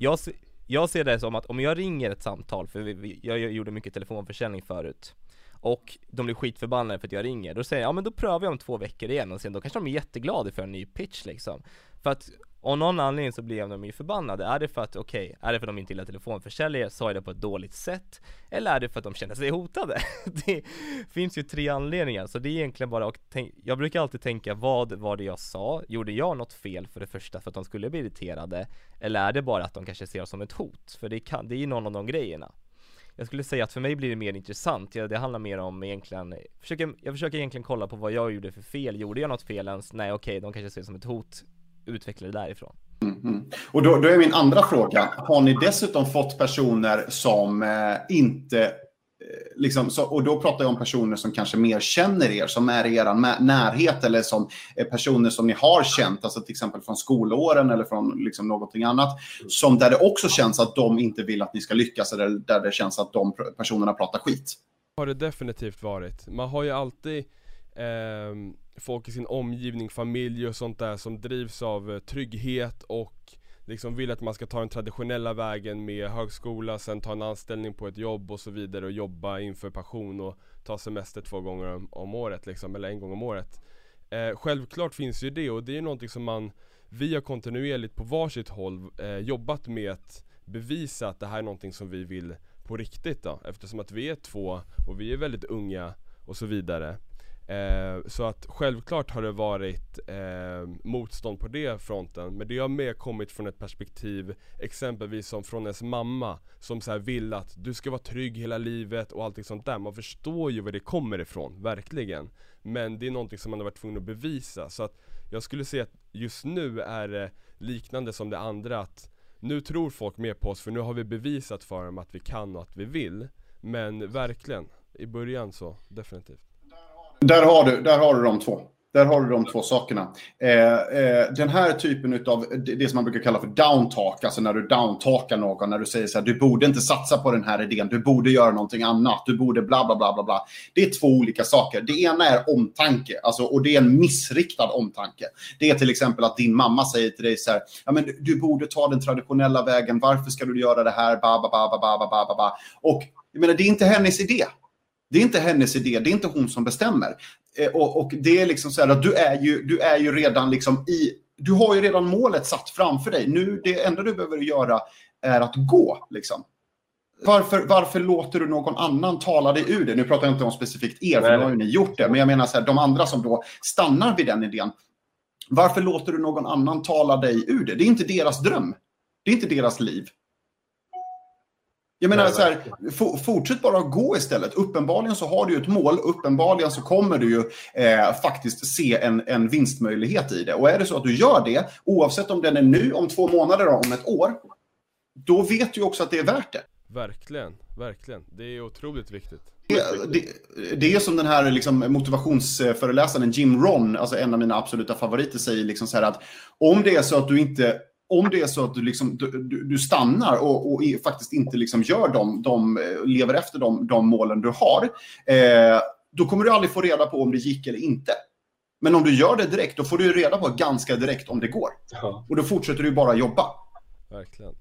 jag, jag ser det som att om jag ringer ett samtal, för vi, vi, jag gjorde mycket telefonförsäljning förut och de blir skitförbannade för att jag ringer, då säger jag ja men då prövar jag om två veckor igen och sen då kanske de är jätteglada för en ny pitch liksom. För att av någon anledning så blir de ju förbannade. Är det för att, okej, okay, är det för att de inte gillar telefonförsäljare, sa jag det på ett dåligt sätt? Eller är det för att de känner sig hotade? det finns ju tre anledningar, så det är egentligen bara, och tänk, jag brukar alltid tänka, vad var det jag sa? Gjorde jag något fel för det första för att de skulle bli irriterade? Eller är det bara att de kanske ser oss som ett hot? För det, kan, det är ju någon av de grejerna. Jag skulle säga att för mig blir det mer intressant, ja, det handlar mer om egentligen, försöker, jag försöker egentligen kolla på vad jag gjorde för fel, gjorde jag något fel ens? Nej okej, okay, de kanske ser det som ett hot utveckla det därifrån. Mm, mm. Och då, då, är min andra fråga, har ni dessutom fått personer som eh, inte eh, Liksom, så, och då pratar jag om personer som kanske mer känner er, som är i er närhet eller som är personer som ni har känt, alltså till exempel från skolåren eller från liksom någonting annat, som där det också känns att de inte vill att ni ska lyckas eller där det känns att de personerna pratar skit. Har det definitivt varit. Man har ju alltid eh, folk i sin omgivning, familj och sånt där som drivs av eh, trygghet och liksom vill att man ska ta den traditionella vägen med högskola, sen ta en anställning på ett jobb och så vidare och jobba inför passion och ta semester två gånger om, om året liksom, eller en gång om året. Eh, självklart finns ju det och det är någonting som man, vi har kontinuerligt på varsitt håll eh, jobbat med att bevisa att det här är någonting som vi vill på riktigt då, eftersom att vi är två och vi är väldigt unga och så vidare. Eh, så att självklart har det varit eh, motstånd på det fronten Men det har mer kommit från ett perspektiv Exempelvis som från ens mamma Som så vill att du ska vara trygg hela livet och allting sånt där. Man förstår ju var det kommer ifrån, verkligen. Men det är någonting som man har varit tvungen att bevisa. Så att jag skulle säga att just nu är det liknande som det andra att Nu tror folk mer på oss för nu har vi bevisat för dem att vi kan och att vi vill. Men verkligen, i början så definitivt där har du, där har du de två. Där har du de två sakerna. Eh, eh, den här typen av det som man brukar kalla för downtalk, alltså när du downtalkar någon, när du säger så här, du borde inte satsa på den här idén, du borde göra någonting annat, du borde bla bla bla bla bla. Det är två olika saker. Det ena är omtanke, alltså, och det är en missriktad omtanke. Det är till exempel att din mamma säger till dig så här, ja men du, borde ta den traditionella vägen, varför ska du göra det här, ba ba ba ba ba ba ba ba. Och jag menar, det är inte hennes idé. Det är inte hennes idé, det är inte hon som bestämmer. Eh, och, och, det är liksom så här att du är ju, du är ju redan liksom i... Du har ju redan målet satt framför dig. Nu, det enda du behöver göra är att gå. Liksom. Varför, varför låter du någon annan tala dig ur det? Nu pratar jag inte om specifikt er, för nu har ju ni gjort det. Men jag menar så här, de andra som då stannar vid den idén. Varför låter du någon annan tala dig ur det? Det är inte deras dröm. Det är inte deras liv. Jag menar, så här, fortsätt bara gå istället. Uppenbarligen så har du ju ett mål. Uppenbarligen så kommer du ju eh, faktiskt se en, en vinstmöjlighet i det. Och är det så att du gör det, oavsett om den är nu, om två månader, om ett år, då vet du ju också att det är värt det. Verkligen, verkligen. Det är otroligt viktigt. Det, det, det, är som den här liksom, motivationsföreläsaren Jim Ron, alltså en av mina absoluta favoriter, säger liksom så här att om det är så att du inte om det är så att du, liksom, du, du stannar och, och, faktiskt inte liksom gör dem, de, lever efter de, de målen du har, eh, då kommer du aldrig få reda på om det gick eller inte. Men om du gör det direkt, då får du reda på ganska direkt om det går. Ja. Och då fortsätter du bara jobba. Verkligen.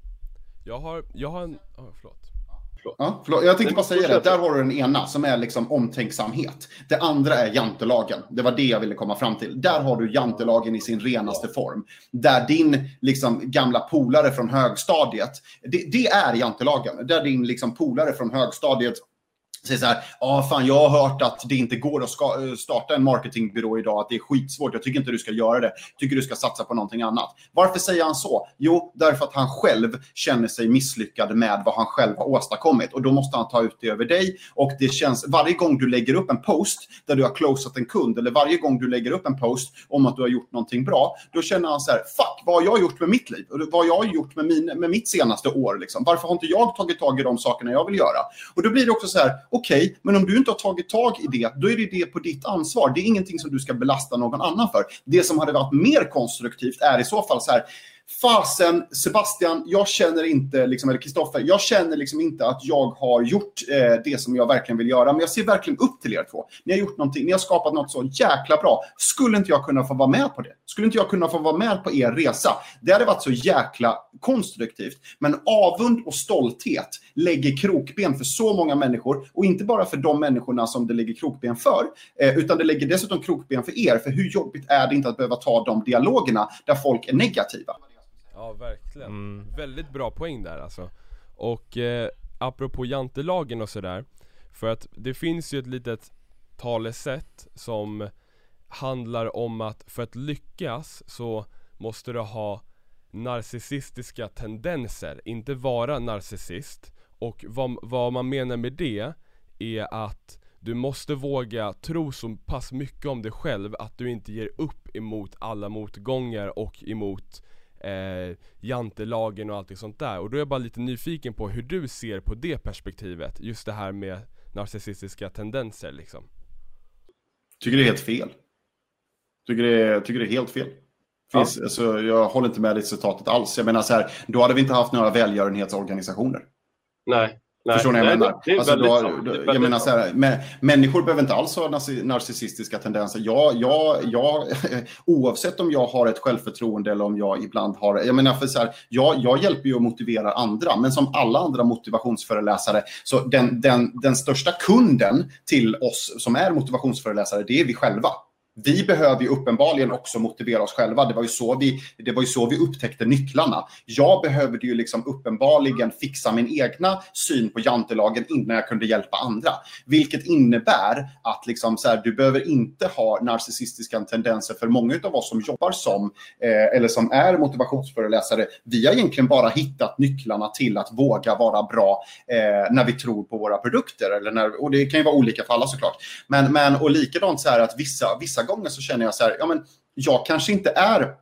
Jag har, jag har en... Oh, förlåt. Ja, förlåt. Jag tänkte bara säga det, där har du den ena som är liksom omtänksamhet. Det andra är jantelagen. Det var det jag ville komma fram till. Där har du jantelagen i sin renaste form. Där din liksom, gamla polare från högstadiet, det, det är jantelagen. Där din liksom, polare från högstadiet säger så här, ja fan jag har hört att det inte går att ska, starta en marketingbyrå idag, att det är skitsvårt, jag tycker inte du ska göra det, jag tycker du ska satsa på någonting annat. Varför säger han så? Jo, därför att han själv känner sig misslyckad med vad han själv har åstadkommit och då måste han ta ut det över dig och det känns, varje gång du lägger upp en post där du har closat en kund eller varje gång du lägger upp en post om att du har gjort någonting bra, då känner han så här, fuck, vad har jag gjort med mitt liv? Vad jag har gjort med, min, med mitt senaste år? Liksom? Varför har inte jag tagit tag i de sakerna jag vill göra? Och då blir det också så här, okej, okay, men om du inte har tagit tag i det, då är det det på ditt ansvar. Det är ingenting som du ska belasta någon annan för. Det som hade varit mer konstruktivt är i så fall så här, fasen Sebastian, jag känner inte, liksom, eller Kristoffer, jag känner liksom inte att jag har gjort eh, det som jag verkligen vill göra. Men jag ser verkligen upp till er två. Ni har gjort någonting, ni har skapat något så jäkla bra. Skulle inte jag kunna få vara med på det? Skulle inte jag kunna få vara med på er resa? Det hade varit så jäkla konstruktivt. Men avund och stolthet lägger krokben för så många människor. Och inte bara för de människorna som det lägger krokben för, eh, utan det lägger dessutom krokben för er. För hur jobbigt är det inte att behöva ta de dialogerna där folk är negativa? Ja verkligen, mm. väldigt bra poäng där alltså. Och eh, apropå jantelagen och sådär För att det finns ju ett litet talesätt som handlar om att för att lyckas så måste du ha narcissistiska tendenser, inte vara narcissist. Och vad, vad man menar med det är att du måste våga tro så pass mycket om dig själv att du inte ger upp emot alla motgångar och emot eh, jantelagen och allt sånt där. Och då är jag bara lite nyfiken på hur du ser på det perspektivet, just det här med narcissistiska tendenser liksom. Tycker det är helt fel. Tycker det är, tycker det är helt fel. Finns, ja. alltså, jag håller inte med dig citatet alls. Jag menar så här, då hade vi inte haft några välgörenhetsorganisationer. Nej. Nej, Förstår ni vad jag menar? alltså, då, då, jag menar så här, men, människor behöver inte alls ha narcissistiska tendenser. Jag, jag, jag, oavsett om jag har ett självförtroende eller om jag ibland har... Jag menar, för så här, jag, jag hjälper ju att motivera andra, men som alla andra motivationsföreläsare, så den, den, den största kunden till oss som är motivationsföreläsare, det är vi själva vi behöver ju uppenbarligen också motivera oss själva. Det var ju så vi, det var ju så vi upptäckte nycklarna. Jag behövde ju liksom uppenbarligen fixa min egna syn på jantelagen innan jag kunde hjälpa andra. Vilket innebär att liksom så här, du behöver inte ha narcissistiska tendenser för många av oss som jobbar som eh, eller som är motivationsföreläsare. Vi har egentligen bara hittat nycklarna till att våga vara bra eh, när vi tror på våra produkter. Eller när, och det kan ju vara olika för alla såklart. Men, men och likadant så här att vissa, vissa gången så känner jag så här, ja men jag kanske inte är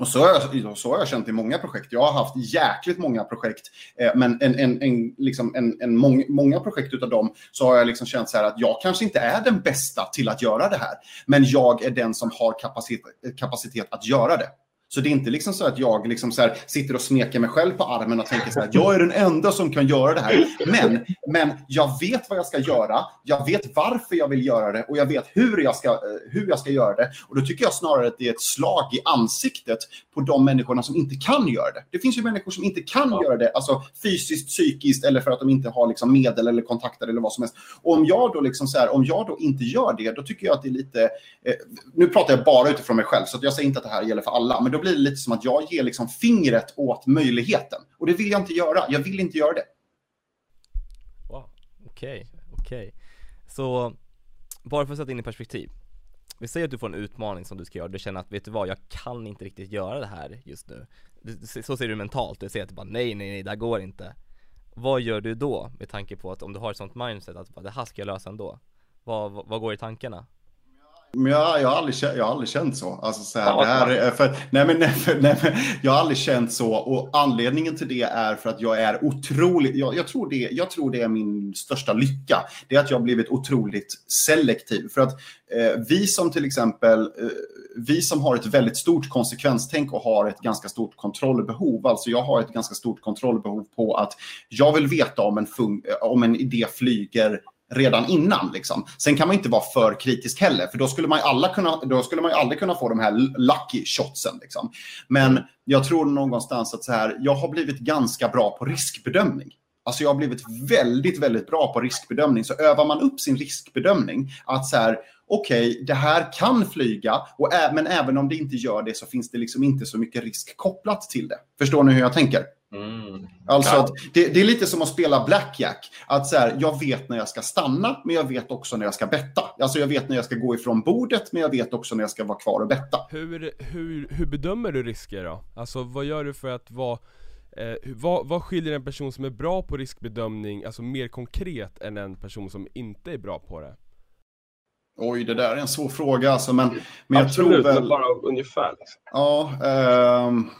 och så har, jag, så har jag känt i många projekt. Jag har haft jäkligt många projekt, eh, men en, en, en, liksom en, en mång, många projekt utav dem så har jag liksom känt så här att jag kanske inte är den bästa till att göra det här, men jag är den som har kapacitet, kapacitet att göra det. Så det är inte liksom så att jag liksom så sitter och smeker mig själv på armen och tänker så här, jag är den enda som kan göra det här. Men, men jag vet vad jag ska göra, jag vet varför jag vill göra det och jag vet hur jag ska, hur jag ska göra det. Och då tycker jag snarare att det är ett slag i ansiktet på de människorna som inte kan göra det. Det finns ju människor som inte kan ja. göra det, alltså fysiskt, psykiskt eller för att de inte har liksom medel eller kontakter eller vad som helst. Och om jag då liksom så här, om jag då inte gör det, då tycker jag att det är lite, eh, nu pratar jag bara utifrån mig själv, så jag säger inte att det här gäller för alla, men då blir det lite som att jag ger liksom fingret åt möjligheten. Och det vill jag inte göra. Jag vill inte göra det. Wow, okej, okay, okej. Okay. Så, bara för att sätta in i perspektiv. Vi säger att du får en utmaning som du ska göra, du känner att vet du vad, jag kan inte riktigt göra det här just nu. Så ser du mentalt, du säger att du bara nej, nej, nej, det här går inte. Vad gör du då med tanke på att om du har ett sånt mindset att bara, det här ska jag lösa ändå? Vad, vad, vad går i tankarna? Men jag, jag, har aldrig, jag har aldrig känt så. Alltså så här, det här för, nej men, nej, nej, men, jag har aldrig känt så. Och anledningen till det är för att jag är otroligt... Jag, jag, tror, det, jag tror det är min största lycka. Det är att jag har blivit otroligt selektiv. För att eh, vi som till exempel... Eh, vi som har ett väldigt stort konsekvenstänk och har ett ganska stort kontrollbehov. Alltså jag har ett ganska stort kontrollbehov på att jag vill veta om en, om en idé flyger redan innan. Liksom. Sen kan man inte vara för kritisk heller, för då skulle man, alla kunna, då skulle man ju aldrig kunna få de här lucky shotsen. Liksom. Men jag tror någonstans att så här, jag har blivit ganska bra på riskbedömning. Alltså jag har blivit väldigt, väldigt bra på riskbedömning. Så övar man upp sin riskbedömning, att så här, okej, okay, det här kan flyga, och ä- men även om det inte gör det så finns det liksom inte så mycket risk kopplat till det. Förstår ni hur jag tänker? Mm. Alltså Ja. att det, det är lite som att spela blackjack. Att så här, jag vet när jag ska stanna, men jag vet också när jag ska betta. Alltså jag vet när jag ska gå ifrån bordet, men jag vet också när jag ska vara kvar och betta. Hur, hur, hur bedömer du risker då? Alltså vad gör du för att vara eh, vad, vad skiljer en person som är bra på riskbedömning, alltså mer konkret än en person som inte är bra på det? Oj, det där är en svår fråga alltså, men, men jag Absolut, tror väl... men bara ungefär. Liksom. Ja, ehm,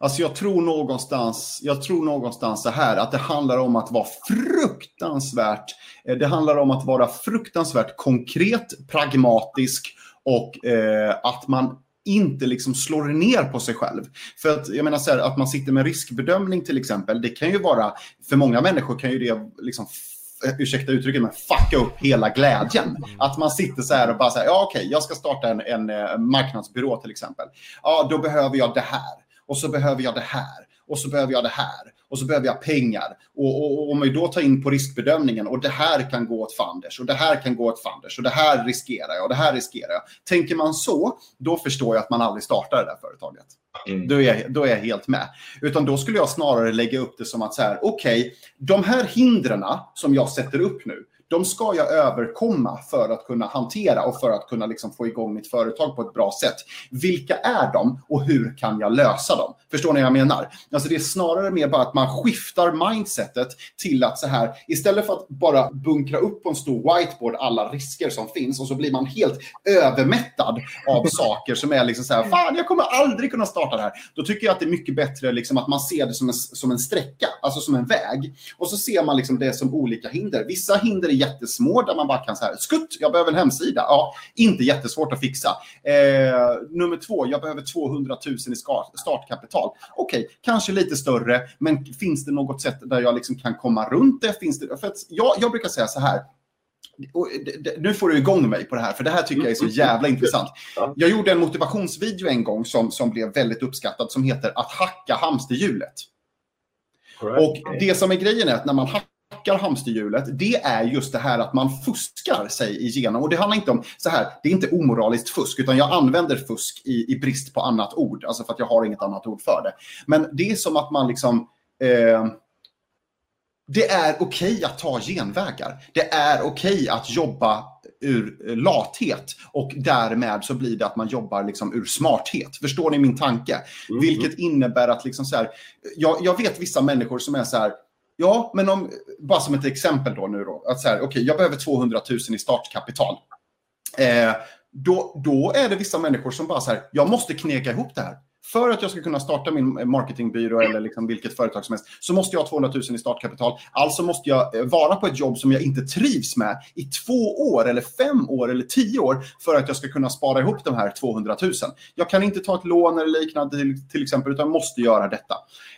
alltså jag tror någonstans, jag tror någonstans så här att det handlar om att vara fruktansvärt, eh, det handlar om att vara fruktansvärt konkret, pragmatisk och eh, att man inte liksom slår ner på sig själv. För att jag menar så här, att man sitter med riskbedömning till exempel, det kan ju vara, för många människor kan ju det liksom f- ursäkta uttrycket, men fucka upp hela glädjen. Att man sitter så här och bara säger, ja okej, jag ska starta en, en eh, marknadsbyrå till exempel. Ja, då behöver jag det här. Och så behöver jag det här. Och så behöver jag det här. Och så behöver jag pengar. Och, och, och om vi då tar in på riskbedömningen och det här kan gå åt fanders och det här kan gå åt fanders och det här riskerar jag och det här riskerar jag. Tänker man så, då förstår jag att man aldrig startar det där företaget. Mm. Då är, jag, då är jag helt med. Utan då skulle jag snarare lägga upp det som att så här, okej, de här hindren som jag sätter upp nu, de ska jag överkomma för att kunna hantera och för att kunna liksom få igång mitt företag på ett bra sätt. Vilka är de och hur kan jag lösa dem? Förstår ni vad jag menar? Alltså det är snarare mer bara att man skiftar mindsetet till att så här, istället för att bara bunkra upp på en stor whiteboard alla risker som finns och så blir man helt övermättad av saker som är liksom så här, fan jag kommer aldrig kunna starta det här. Då tycker jag att det är mycket bättre liksom att man ser det som en, som en sträcka, alltså som en väg. Och så ser man liksom det som olika hinder. Vissa hinder är jättesmå där man bara kan så här, skutt, jag behöver en hemsida. Ja, inte jättesvårt att fixa. Eh, nummer två, jag behöver 200 000 i startkapital. Okej, kanske lite större, men finns det något sätt där jag liksom kan komma runt det? Finns det för jag, jag brukar säga så här, nu får du igång mig på det här, för det här tycker jag är så jävla intressant. Ja. Jag gjorde en motivationsvideo en gång som, som blev väldigt uppskattad som heter Att hacka hamsterhjulet. Och det som är grejen är att när man hackar hamsterhjulet, det är just det här att man fuskar sig igenom. Och det handlar inte om så här, det är inte omoraliskt fusk, utan jag använder fusk i, i brist på annat ord, alltså för att jag har inget annat ord för det. Men det är som att man liksom eh, det är okej att ta genvägar. Det är okej att jobba ur lathet och därmed så blir det att man jobbar liksom ur smarthet. Förstår ni min tanke? Mm. Vilket innebär att liksom så här, jag, jag vet vissa människor som är så här, ja, men om, bara som ett exempel då nu då, att så här, okej, jag behöver 200 000 i startkapital. Eh, då, då är det vissa människor som bara så här, jag måste kneka ihop det här. För att jag ska kunna starta min marketingbyrå eller liksom vilket företag som helst så måste jag ha 200 000 i startkapital. Alltså måste jag eh, vara på ett jobb som jag inte trivs med i två år eller fem år eller tio år för att jag ska kunna spara ihop de här 200 000. Jag kan inte ta ett lån eller liknande till, till exempel utan måste göra detta.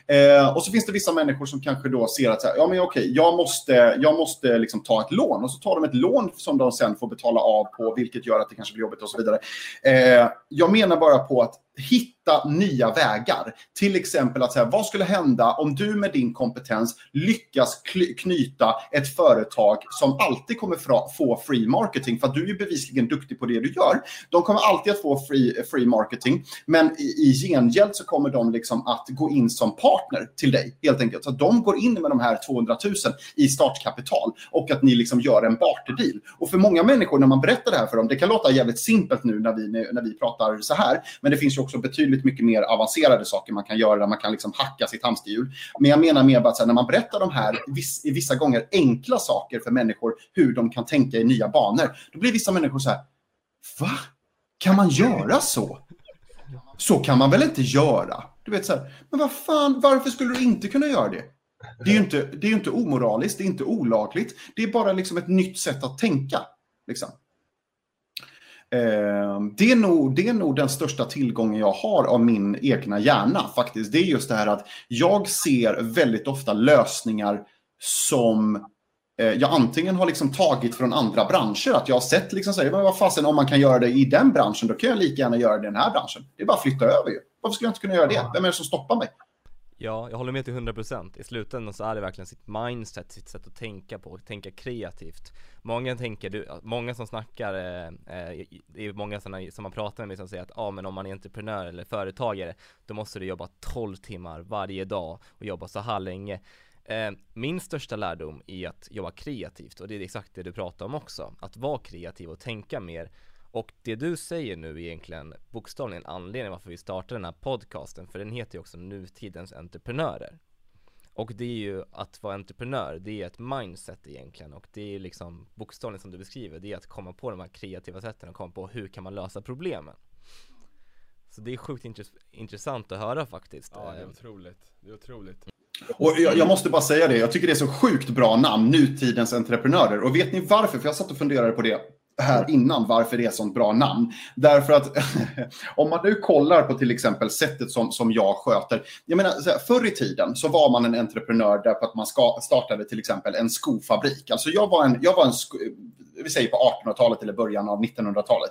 Eh, och så finns det vissa människor som kanske då ser att så här, ja, men okej, jag måste, jag måste liksom ta ett lån och så tar de ett lån som de sen får betala av på, vilket gör att det kanske blir jobbigt och så vidare. Eh, jag menar bara på att hitta nya vägar. Till exempel att säga, vad skulle hända om du med din kompetens lyckas knyta ett företag som alltid kommer få free marketing, för att du är ju bevisligen duktig på det du gör. De kommer alltid att få free, free marketing, men i, i gengäld så kommer de liksom att gå in som partner till dig, helt enkelt. Så att de går in med de här 200 000 i startkapital och att ni liksom gör en barterdeal. Och för många människor, när man berättar det här för dem, det kan låta jävligt simpelt nu när vi, när vi pratar så här, men det finns ju också betydligt mycket mer avancerade saker man kan göra där man kan liksom hacka sitt hamsterhjul. Men jag menar mer bara att här, när man berättar de här viss, i vissa gånger enkla saker för människor, hur de kan tänka i nya banor, då blir vissa människor så här, va? Kan man göra så? Så kan man väl inte göra? Du vet så här, men vad fan, varför skulle du inte kunna göra det? Det är ju inte, det är inte omoraliskt, det är inte olagligt. Det är bara liksom ett nytt sätt att tänka. Liksom. Eh, det, är nog, det är nog den största tillgången jag har av min egna hjärna faktiskt. Det är just det här att jag ser väldigt ofta lösningar som eh, jag antingen har liksom tagit från andra branscher. Att jag har sett liksom så här, men vad fasen om man kan göra det i den branschen, då kan jag lika gärna göra det i den här branschen. Det är bara att flytta över ju. Varför skulle jag inte kunna göra det? Vem är det som stoppar mig? Ja, jag håller med till 100% I slutändan så är det verkligen sitt mindset, sitt sätt att tänka på, tänka kreativt. Många tänker, du, många som snackar, eh, eh det är många sådana som man pratar med som säger att ja ah, men om man är entreprenör eller företagare Då måste du jobba 12 timmar varje dag och jobba så här länge. Eh, min största lärdom är att jobba kreativt och det är exakt det du pratar om också. Att vara kreativ och tänka mer och det du säger nu är egentligen bokstavligen anledningen varför vi startar den här podcasten, för den heter ju också Nutidens entreprenörer. Och det är ju att vara entreprenör, det är ett mindset egentligen och det är liksom bokstavligen som du beskriver, det är att komma på de här kreativa sätten och komma på hur kan man lösa problemen. Så det är sjukt intressant att höra faktiskt. Ja, det är otroligt. Det är otroligt. Och jag, jag, måste bara säga det, jag tycker det är så sjukt bra namn, Nutidens entreprenörer. Och vet ni varför? För jag satt och funderade på det här innan varför det är sånt bra namn. Därför att om man nu kollar på till exempel sättet som, som jag sköter. Jag menar, förr i tiden så var man en entreprenör därför att man ska, startade till exempel en skofabrik. Alltså jag var en, jag var en sko, vi säger på 1800-talet eller början av 1900-talet.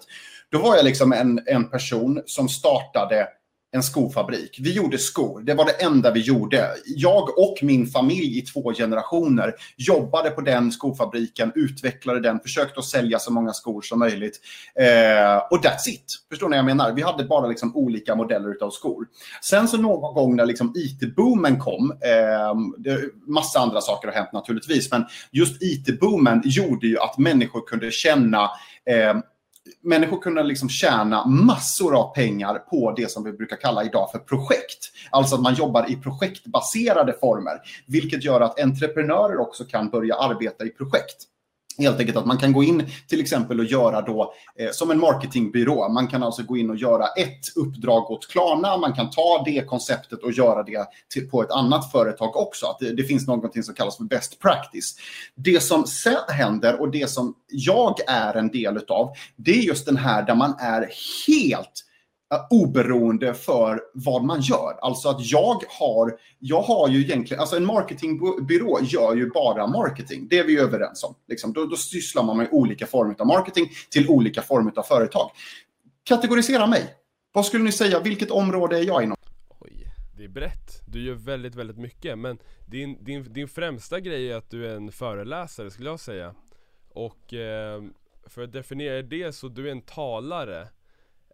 Då var jag liksom en, en person som startade en skofabrik. Vi gjorde skor. Det var det enda vi gjorde. Jag och min familj i två generationer jobbade på den skofabriken, utvecklade den, försökte att sälja så många skor som möjligt. Eh, och that's it. Förstår ni vad jag menar? Vi hade bara liksom olika modeller av skor. Sen så någon gång när liksom IT-boomen kom, eh, det, massa andra saker har hänt naturligtvis, men just IT-boomen gjorde ju att människor kunde känna eh, människor kunde liksom tjäna massor av pengar på det som vi brukar kalla idag för projekt. Alltså att man jobbar i projektbaserade former, vilket gör att entreprenörer också kan börja arbeta i projekt. Helt enkelt att man kan gå in till exempel och göra då eh, som en marketingbyrå. Man kan alltså gå in och göra ett uppdrag åt Klarna. Man kan ta det konceptet och göra det till, på ett annat företag också. Att det, det finns någonting som kallas för best practice. Det som sen händer och det som jag är en del av, det är just den här där man är helt Eh, oberoende för vad man gör. Alltså att jag har, jag har ju egentligen, alltså en marketingbyrå gör ju bara marketing. Det är vi överens om. Liksom, då, då sysslar man med olika former av marketing till olika former av företag. Kategorisera mig. Vad skulle ni säga, vilket område är jag inom? Oj, det är brett. Du gör väldigt, väldigt mycket. Men din, din, din främsta grej är att du är en föreläsare skulle jag säga. Och eh, för att definiera det så du är en talare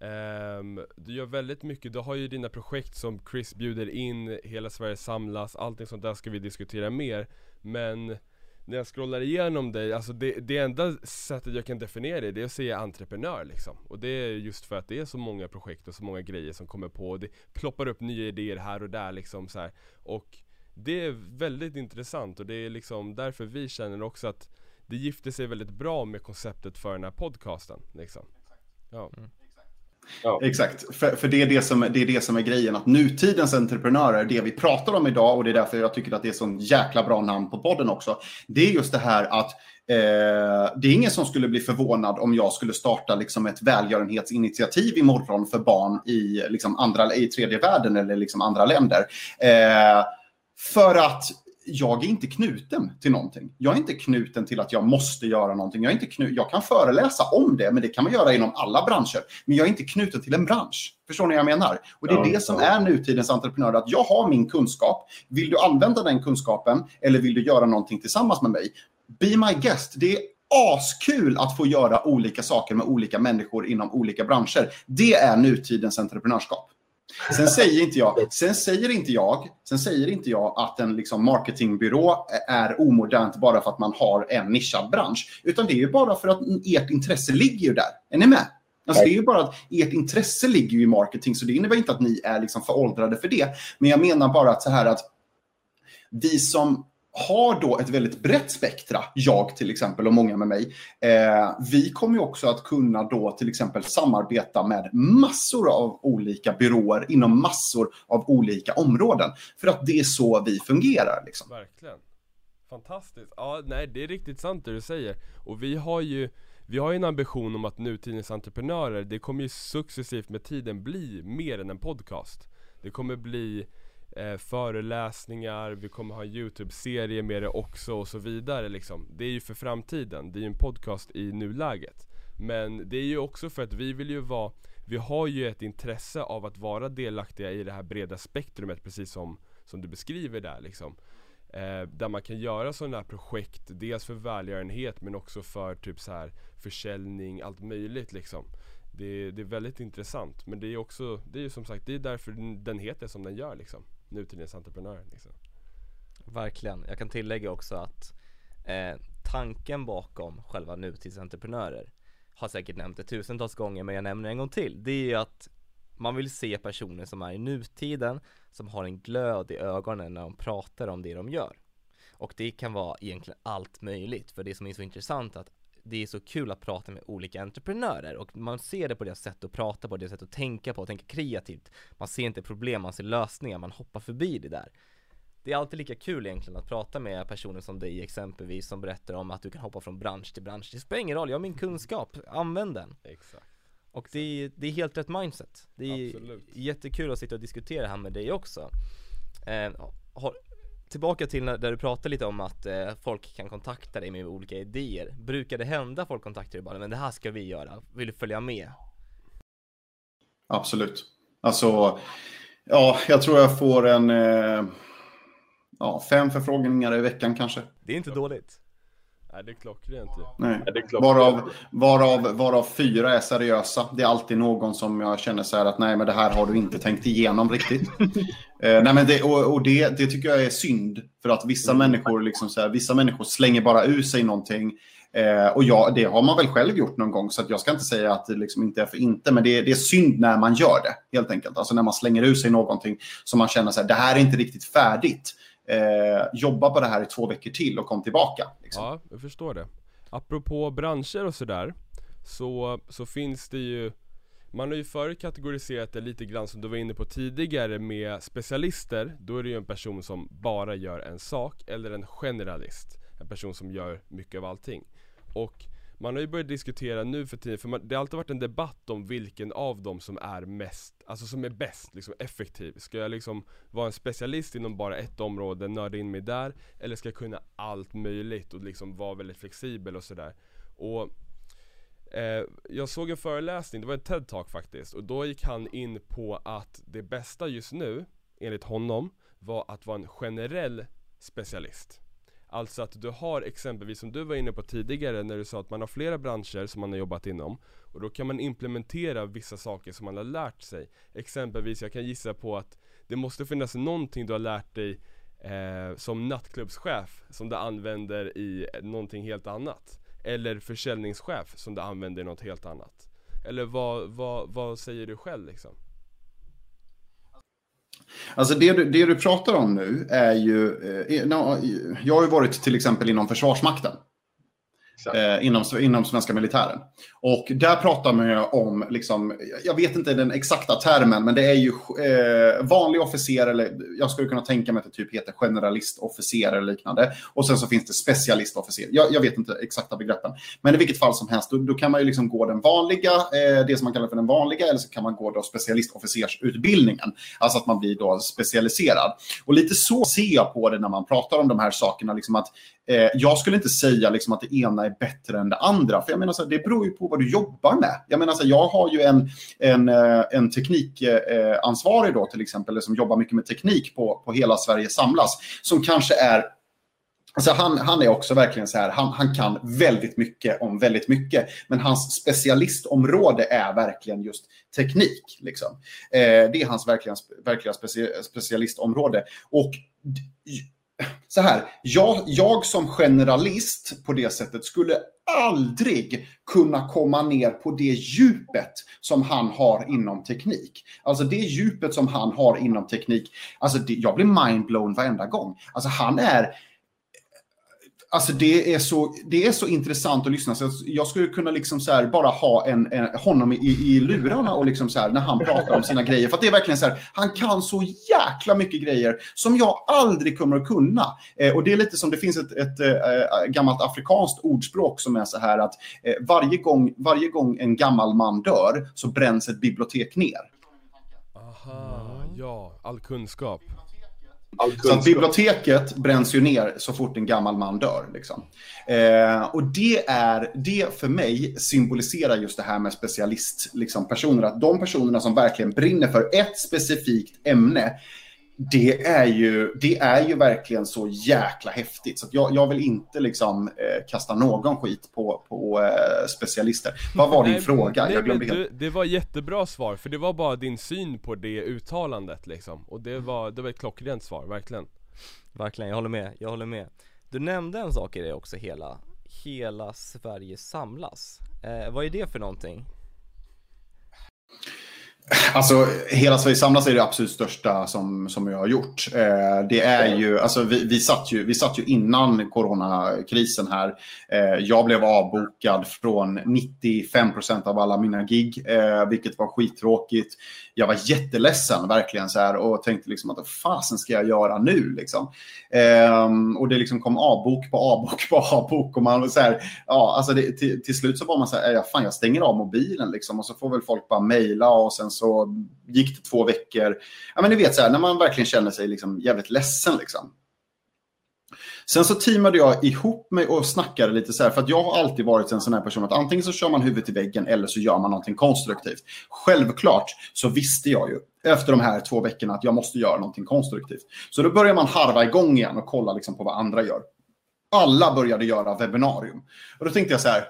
Um, du gör väldigt mycket, du har ju dina projekt som Chris bjuder in, Hela Sverige samlas, allting sånt där ska vi diskutera mer. Men när jag scrollar igenom dig, alltså det, det enda sättet jag kan definiera dig, det är att säga entreprenör liksom. Och det är just för att det är så många projekt och så många grejer som kommer på, och det ploppar upp nya idéer här och där liksom så här. Och det är väldigt intressant och det är liksom därför vi känner också att det gifter sig väldigt bra med konceptet för den här podcasten liksom. Ja. Mm. Ja. Exakt, för, för det, är det, som, det är det som är grejen. Att nutidens entreprenörer, det vi pratar om idag och det är därför jag tycker att det är så jäkla bra namn på podden också. Det är just det här att eh, det är ingen som skulle bli förvånad om jag skulle starta liksom ett välgörenhetsinitiativ imorgon för barn i, liksom andra, i tredje världen eller liksom andra länder. Eh, för att jag är inte knuten till någonting. Jag är inte knuten till att jag måste göra någonting. Jag, är inte knuten, jag kan föreläsa om det, men det kan man göra inom alla branscher. Men jag är inte knuten till en bransch. Förstår ni vad jag menar? Och det är ja, det som ja. är nutidens entreprenör. Att jag har min kunskap. Vill du använda den kunskapen eller vill du göra någonting tillsammans med mig? Be my guest. Det är askul att få göra olika saker med olika människor inom olika branscher. Det är nutidens entreprenörskap. Sen säger inte jag, sen säger inte jag, sen säger inte jag att en liksom marketingbyrå är omodernt bara för att man har en nischad bransch. Utan det är ju bara för att ert intresse ligger ju där. Är ni med? Alltså det är ju bara att ert intresse ligger i marketing, så det innebär inte att ni är liksom föråldrade för det. Men jag menar bara att så här att vi som har då ett väldigt brett spektra, jag till exempel och många med mig. Eh, vi kommer ju också att kunna då till exempel samarbeta med massor av olika byråer inom massor av olika områden. För att det är så vi fungerar. Liksom. Verkligen. Fantastiskt. Ja, nej det är riktigt sant det du säger. Och vi har ju vi har ju en ambition om att nutidens entreprenörer, det kommer ju successivt med tiden bli mer än en podcast. Det kommer bli eh, föreläsningar, vi kommer ha en YouTube-serie med det också och så vidare liksom. Det är ju för framtiden, det är ju en podcast i nuläget. Men det är ju också för att vi vill ju vara, vi har ju ett intresse av att vara delaktiga i det här breda spektrumet precis som, som du beskriver där liksom. Eh, där man kan göra sådana här projekt, dels för välgörenhet men också för typ så här försäljning, allt möjligt liksom. Det, det är väldigt intressant men det är också, det är ju som sagt, det är därför den heter som den gör liksom. Nutidens entreprenör liksom. Verkligen. Jag kan tillägga också att eh, tanken bakom själva nutidsentreprenörer har säkert nämnt det tusentals gånger men jag nämner det en gång till. Det är ju att man vill se personer som är i nutiden, som har en glöd i ögonen när de pratar om det de gör. Och det kan vara egentligen allt möjligt, för det som är så intressant är att det är så kul att prata med olika entreprenörer och man ser det på deras sätt att prata på, deras sätt att tänka på, tänka kreativt. Man ser inte problem, man ser lösningar, man hoppar förbi det där. Det är alltid lika kul egentligen att prata med personer som dig exempelvis som berättar om att du kan hoppa från bransch till bransch. Det spelar ingen roll, jag har min kunskap, använd den. Exakt. Och det är, det är helt rätt mindset. Det är Absolut. jättekul att sitta och diskutera här med dig också. Eh, har, tillbaka till när, där du pratade lite om att eh, folk kan kontakta dig med olika idéer. Brukar det hända folk kontaktar dig bara, men det här ska vi göra, vill du följa med? Absolut. Alltså, ja, jag tror jag får en eh, ja, fem förfrågningar i veckan kanske. Det är inte dåligt. Nej det är klockrent. Nej. Ja, det är. Varav, varav, varav fyra är seriösa. Det är alltid någon som jag känner så här att nej, men det här har du inte tänkt igenom riktigt. eh, nej, men det, och och det, det tycker jag är synd. För att vissa människor, liksom så här, vissa människor slänger bara ur sig någonting. Eh, och ja, det har man väl själv gjort någon gång, så att jag ska inte säga att det liksom inte är för inte. Men det, det är synd när man gör det, helt enkelt. Alltså när man slänger ur sig någonting som man känner så här, det här är inte riktigt färdigt. Eh, jobba på det här i två veckor till och kom tillbaka. Liksom. Ja, jag förstår det. Apropå branscher och sådär, så, så finns det ju man har ju förut kategoriserat det lite grann som du var inne på tidigare med specialister, då är det ju en person som bara gör en sak, eller en generalist. En person som gör mycket av allting. Och man har ju börjat diskutera nu för tiden, för man, det har alltid varit en debatt om vilken av dem som är mest, alltså som är bäst, liksom effektiv. Ska jag liksom vara en specialist inom bara ett område, nörda in mig där, eller ska jag kunna allt möjligt och liksom vara väldigt flexibel och sådär. Och eh, jag såg en föreläsning, det var en TED-talk faktiskt, och då gick han in på att det bästa just nu, enligt honom, var att vara en generell specialist. Alltså att du har exempelvis, som du var inne på tidigare när du sa att man har flera branscher som man har jobbat inom. Och då kan man implementera vissa saker som man har lärt sig. Exempelvis, jag kan gissa på att det måste finnas någonting du har lärt dig eh, som nattklubbschef som du använder i någonting helt annat. Eller försäljningschef som du använder i något helt annat. Eller vad, vad, vad säger du själv liksom? Alltså det du, det du pratar om nu är ju... Eh, jag har ju varit till exempel inom Försvarsmakten. Eh, inom, inom svenska militären. Och där pratar man ju om, liksom, jag vet inte den exakta termen, men det är ju eh, vanlig officer, eller jag skulle kunna tänka mig att det typ heter generalistofficer eller liknande. Och sen så finns det specialistofficer. Jag, jag vet inte exakta begreppen. Men i vilket fall som helst, då, då kan man ju liksom gå den vanliga, eh, det som man kallar för den vanliga, eller så kan man gå då specialistofficersutbildningen. Alltså att man blir då specialiserad. Och lite så ser jag på det när man pratar om de här sakerna, liksom att Eh, jag skulle inte säga liksom att det ena är bättre än det andra. För jag menar, så här, det beror ju på vad du jobbar med. Jag menar, så här, jag har ju en, en, eh, en teknikansvarig eh, eh, då till exempel, som jobbar mycket med teknik på, på Hela Sverige samlas, som kanske är Alltså han, han är också verkligen så här, han, han kan väldigt mycket om väldigt mycket. Men hans specialistområde är verkligen just teknik. Liksom. Eh, det är hans verkligen, verkliga speci, specialistområde. Och så här, jag, jag som generalist på det sättet skulle aldrig kunna komma ner på det djupet som han har inom teknik. Alltså det djupet som han har inom teknik, alltså det, jag blir mindblown varenda gång. Alltså han är Alltså det är, så, det är så intressant att lyssna. Så jag skulle kunna liksom så bara ha en, en, honom i, i lurarna och liksom så här, när han pratar om sina grejer. För det är verkligen så här, han kan så jäkla mycket grejer som jag aldrig kommer att kunna. Eh, och det är lite som, det finns ett, ett äh, gammalt afrikanskt ordspråk som är så här att eh, varje, gång, varje gång en gammal man dör så bränns ett bibliotek ner. Aha, ja, all kunskap. Så biblioteket bränns ju ner så fort en gammal man dör. Liksom. Eh, och det är, det för mig symboliserar just det här med specialistpersoner. Liksom, personer, att de personerna som verkligen brinner för ett specifikt ämne, det är ju, det är ju verkligen så jäkla häftigt. Så jag, jag vill inte liksom eh, kasta någon skit på, på eh, specialister. Vad var din Nej, fråga? nej, jag glömde helt. du, Det var jättebra svar, för det var bara din syn på det uttalandet liksom Och det var, det var ett klockrent svar, verkligen Verkligen, jag håller med, jag håller med Du nämnde en sak i det också, hela, hela Sverige samlas eh, Vad är det för någonting? Alltså, hela Sverige samlas är det absolut största som, som jag har gjort. Eh, det är ju, alltså vi, vi, satt ju, vi satt ju innan coronakrisen här. Eh, jag blev avbokad från 95% av alla mina gig, eh, vilket var skittråkigt. Jag var jätteledsen verkligen så här och tänkte liksom att vad fasen ska jag göra nu liksom. Ehm, och det liksom kom avbok på avbok på avbok och man var så här, ja alltså det, till, till slut så var man så här, ja fan jag stänger av mobilen liksom och så får väl folk bara mejla och sen så gick det två veckor. Ja, men ni vet så här, när man verkligen känner sig liksom jävligt ledsen. Liksom. Sen så teamade jag ihop mig och snackade lite så här, för att jag har alltid varit en sån här person att antingen så kör man huvudet i väggen eller så gör man någonting konstruktivt. Självklart så visste jag ju efter de här två veckorna att jag måste göra någonting konstruktivt. Så då börjar man harva igång igen och kolla liksom på vad andra gör. Alla började göra webbinarium. Och då tänkte jag så här,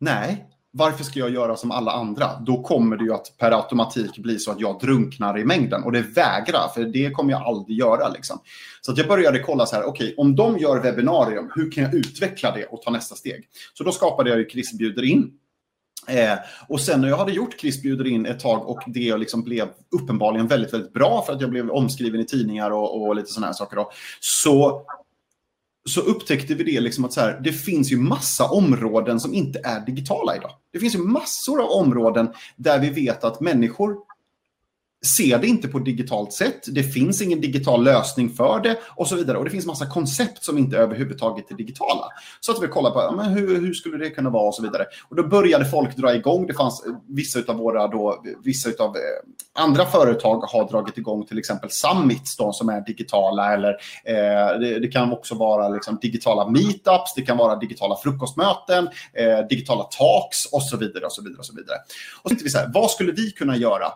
nej, varför ska jag göra som alla andra? Då kommer det ju att per automatik bli så att jag drunknar i mängden. Och det vägrar, för det kommer jag aldrig göra. Liksom. Så att jag började kolla så här, okej, okay, om de gör webbinarium, hur kan jag utveckla det och ta nästa steg? Så då skapade jag ju Chris bjuder in. Eh, och sen när jag hade gjort Chris bjuder in ett tag och det liksom blev uppenbarligen väldigt, väldigt bra för att jag blev omskriven i tidningar och, och lite sådana här saker. Då, så så upptäckte vi det liksom att så här, det finns ju massa områden som inte är digitala idag. Det finns ju massor av områden där vi vet att människor ser det inte på digitalt sätt. Det finns ingen digital lösning för det och så vidare. Och det finns massa koncept som inte överhuvudtaget är digitala. Så att vi kollar på men hur, hur skulle det kunna vara och så vidare. Och då började folk dra igång. Det fanns eh, vissa av våra då, vissa av eh, andra företag har dragit igång till exempel summits då, som är digitala eller eh, det, det, kan också vara liksom, digitala meetups, det kan vara digitala frukostmöten, eh, digitala talks och så vidare och så vidare och så vidare. Och så tänkte vi så här, vad skulle vi kunna göra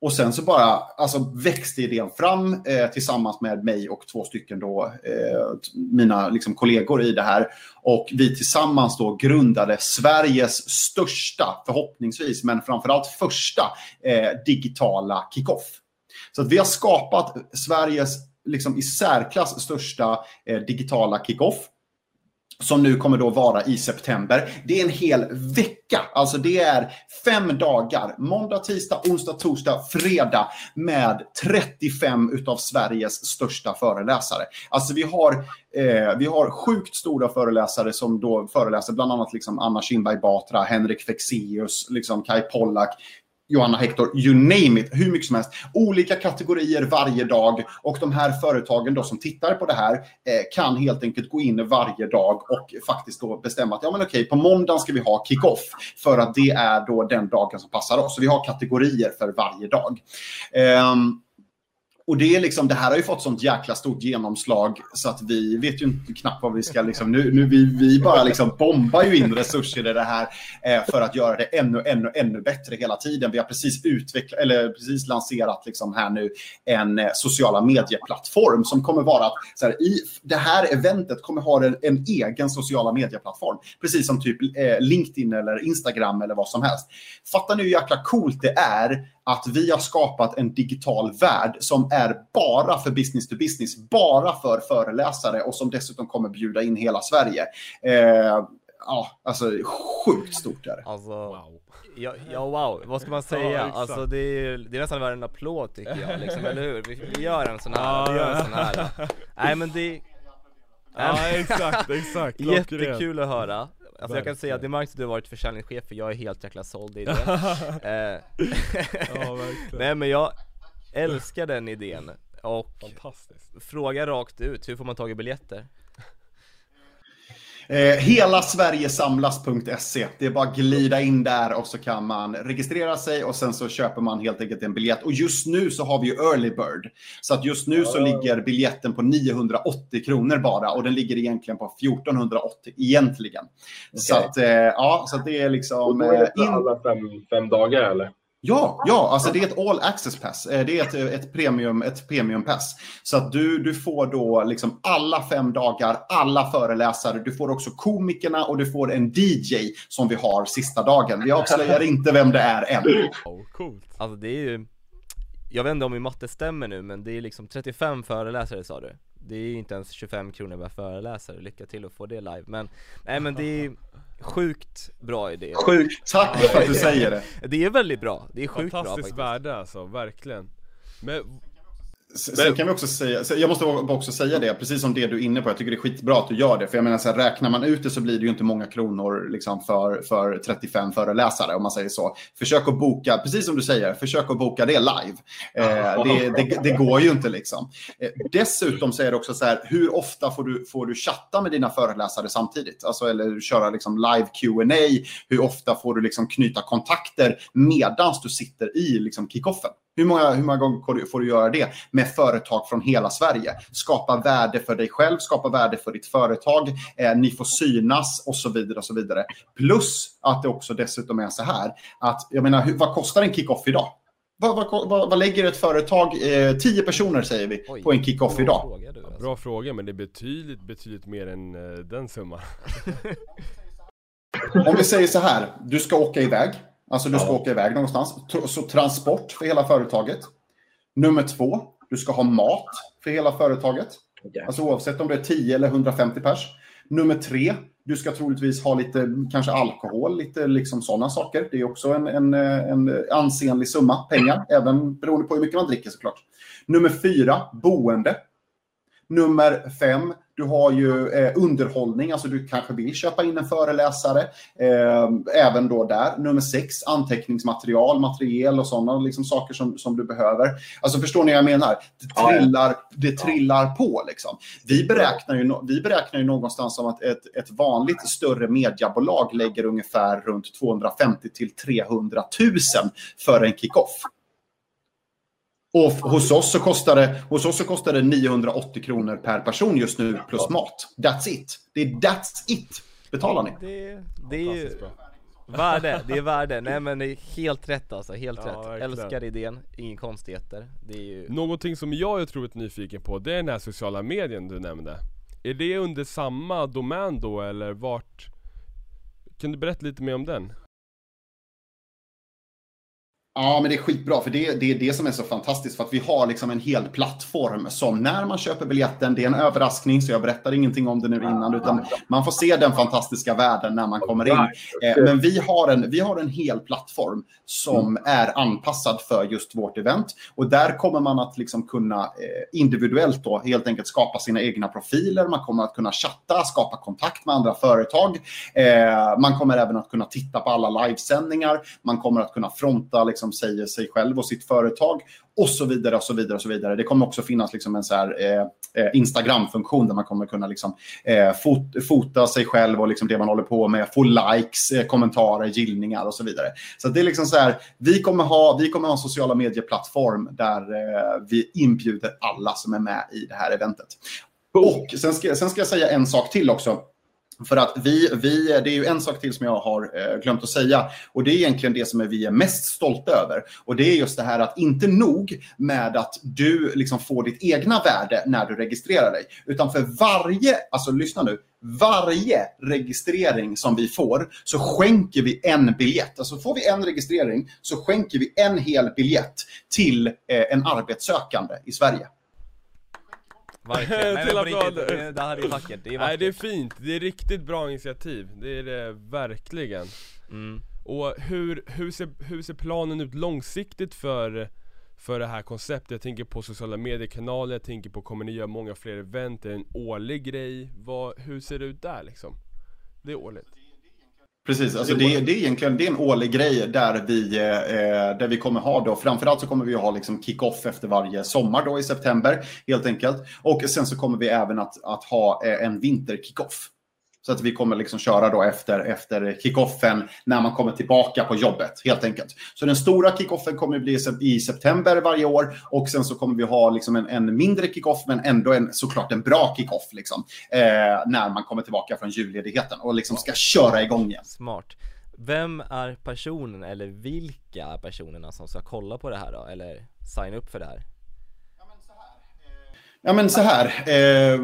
och sen så bara alltså, växte idén fram eh, tillsammans med mig och två stycken då, eh, mina liksom, kollegor i det här. Och vi tillsammans då grundade Sveriges största, förhoppningsvis, men framförallt första eh, digitala kickoff. Så att vi har skapat Sveriges liksom, i särklass största eh, digitala kickoff som nu kommer då vara i september. Det är en hel vecka, alltså det är fem dagar, måndag, tisdag, onsdag, torsdag, fredag med 35 utav Sveriges största föreläsare. Alltså vi har, eh, vi har sjukt stora föreläsare som då föreläser, bland annat liksom Anna Kinberg Batra, Henrik Fexeus, liksom Kai Pollak, Johanna Hector, you name it, hur mycket som helst. Olika kategorier varje dag och de här företagen då som tittar på det här eh, kan helt enkelt gå in varje dag och faktiskt då bestämma att ja men okej, på måndagen ska vi ha kick-off för att det är då den dagen som passar oss. Så vi har kategorier för varje dag. Um, och det, är liksom, det här har ju fått sånt jäkla stort genomslag så att vi vet ju inte knappt vad vi ska... Liksom, nu, nu vi, vi bara liksom bombar ju in resurser i det här eh, för att göra det ännu, ännu, ännu bättre hela tiden. Vi har precis utvecklat, eller precis lanserat liksom här nu en eh, sociala medieplattform som kommer vara att så här, i det här eventet kommer ha en, en egen sociala medieplattform. Precis som typ eh, LinkedIn eller Instagram eller vad som helst. Fattar ni hur jäkla coolt det är att vi har skapat en digital värld som är bara för business to business, bara för föreläsare och som dessutom kommer bjuda in hela Sverige. Eh, ja, alltså sjukt stort är det. Alltså, wow. Ja, ja wow, vad ska man säga? Ja, alltså det är, det är nästan värd en applåd tycker jag, liksom, eller hur? Vi, vi, gör en sån här, vi gör en sån här. Nej men det... Ja exakt, exakt. Jättekul att höra. Alltså jag kan säga att det märks att du har varit försäljningschef för jag är helt jäkla såld i det. eh, ja, Nej men jag älskar den idén och fråga rakt ut, hur får man tag i biljetter? Eh, hela Sverigesamlas.se. Det är bara att glida in där och så kan man registrera sig och sen så köper man helt enkelt en biljett. Och just nu så har vi ju early bird. Så att just nu så ligger biljetten på 980 kronor bara och den ligger egentligen på 1480 egentligen. Okay. Så att, eh, ja, så att det är liksom... Och då är det eh, in... alla fem, fem dagar eller? Ja, ja, alltså det är ett all access pass. Eh, det är ett, ett, premium, ett premium pass. Så att du, du får då liksom alla fem dagar, alla föreläsare. Du får också komikerna och du får en DJ som vi har sista dagen. Vi avslöjar inte vem det är än. Oh, coolt. Alltså det är ju Jag vet inte om min matte stämmer nu men det är liksom 35 föreläsare sa du Det är inte ens 25 kronor per föreläsare, lycka till att få det live men Nej men det är sjukt bra idé Sjukt. Tack för att du säger det. Det är väldigt bra, det är sjukt bra Fantastiskt faktiskt värde alltså, verkligen. Men Sen kan vi också säga, jag måste också säga det, precis som det du är inne på, jag tycker det är skitbra att du gör det. För jag menar, så här, räknar man ut det så blir det ju inte många kronor liksom, för, för 35 föreläsare, om man säger så. Försök att boka, precis som du säger, försök att boka det live. Eh, det, det, det, går ju inte liksom. Eh, dessutom så är det också så här, hur ofta får du, får du chatta med dina föreläsare samtidigt? Alltså, eller köra liksom live Q&A Hur ofta får du liksom knyta kontakter medans du sitter i liksom, kickoffen? Hur många, hur många gånger får du göra det med företag från hela Sverige? Skapa värde för dig själv, skapa värde för ditt företag, eh, ni får synas och så vidare. och så vidare. Plus att det också dessutom är så här att, jag menar, hur, vad kostar en kick-off idag? Vad, vad, vad, vad, lägger ett företag, eh, tio personer säger vi, Oj, på en kick-off idag? Fråga du, alltså. bra fråga, men det är betydligt, betydligt mer än uh, den summan. Om vi säger så här, du ska åka iväg. Alltså du ska åka iväg någonstans. Så transport för hela företaget. Nummer två, du ska ha mat för hela företaget. Okay. Alltså oavsett om det är 10 eller 150 pers. Nummer tre, du ska troligtvis ha lite kanske alkohol, lite liksom sådana saker. Det är också en, en, en ansenlig summa pengar, även beroende på hur mycket man dricker såklart. Nummer fyra, boende. Nummer fem, du har ju eh, underhållning, alltså du kanske vill köpa in en föreläsare. Eh, även då där. Nummer sex, anteckningsmaterial, material och sådana liksom, saker som, som du behöver. Alltså förstår ni vad jag menar? Det trillar, det trillar på liksom. Vi beräknar, ju, vi beräknar ju någonstans som att ett, ett vanligt större mediebolag lägger ungefär runt 250 till 300 000 för en kickoff. Och hos oss, så kostar det, hos oss så kostar det 980 kronor per person just nu plus mat. That's it. Det är that's it. Betalar ni? Det, det är ju värde, det är värde, nej men det är helt rätt alltså, helt Ja, rätt verkligen. Älskar idén, inga konstigheter Det är ju Någonting som jag är otroligt nyfiken på, det är den här sociala medien du nämnde. Är det under samma domän då, eller vart? Kan du berätta lite mer om den? Ja, men det är skitbra, för det, det är det som är så fantastiskt, för att vi har liksom en hel plattform som när man köper biljetten, det är en överraskning, så jag berättar ingenting om det nu innan, utan man får se den fantastiska världen när man kommer in. Eh, men vi har, en, vi har en hel plattform som är anpassad för just vårt event, och där kommer man att liksom kunna eh, individuellt då helt enkelt skapa sina egna profiler, man kommer att kunna chatta, skapa kontakt med andra företag, eh, man kommer även att kunna titta på alla livesändningar, man kommer att kunna fronta liksom, säger sig själv och sitt företag och så vidare och så vidare och så vidare. Det kommer också finnas liksom en så här, eh, eh, Instagram-funktion där man kommer kunna liksom, eh, fot, fota sig själv och liksom det man håller på med, få likes, eh, kommentarer, gillningar och så vidare. Så det är liksom så här, vi kommer ha, vi kommer ha en sociala medieplattform där eh, vi inbjuder alla som är med i det här eventet. Och sen ska, sen ska jag säga en sak till också. För att vi, vi, det är ju en sak till som jag har eh, glömt att säga och det är egentligen det som vi är mest stolta över. Och det är just det här att inte nog med att du liksom får ditt egna värde när du registrerar dig, utan för varje, alltså lyssna nu, varje registrering som vi får så skänker vi en biljett. Alltså får vi en registrering så skänker vi en hel biljett till eh, en arbetssökande i Sverige. Verkligen, nej men på riktigt, det, det här är vackert, det är Nej vackert det är fint, det är riktigt bra initiativ, det är det verkligen. mm. Och hur, hur, ser, hur ser planen ut långsiktigt för, för det här konceptet? Jag tänker på sociala mediekanaler, jag tänker på kommer ni göra många fler event? Är det en årlig grej? Vad, hur ser det ut där liksom? Det är årligt. Precis, alltså det, det är egentligen det är en årlig grej där vi, eh, där vi kommer ha då, framförallt så kommer vi ha liksom kick-off efter varje sommar då i september helt enkelt. Och sen så kommer vi även att, att ha eh, en vinter-kick-off. Så att vi kommer liksom köra då efter, efter kickoffen när man kommer tillbaka på jobbet helt enkelt. Så den stora kickoffen kommer bli i september varje år och sen så kommer vi ha liksom en, en mindre kickoff men ändå en, såklart en bra kickoff liksom, eh, när man kommer tillbaka från julledigheten och liksom ska köra igång igen. Smart Vem är personen eller vilka är personerna som ska kolla på det här då? Eller signa upp för det här? Ja men så här, eh,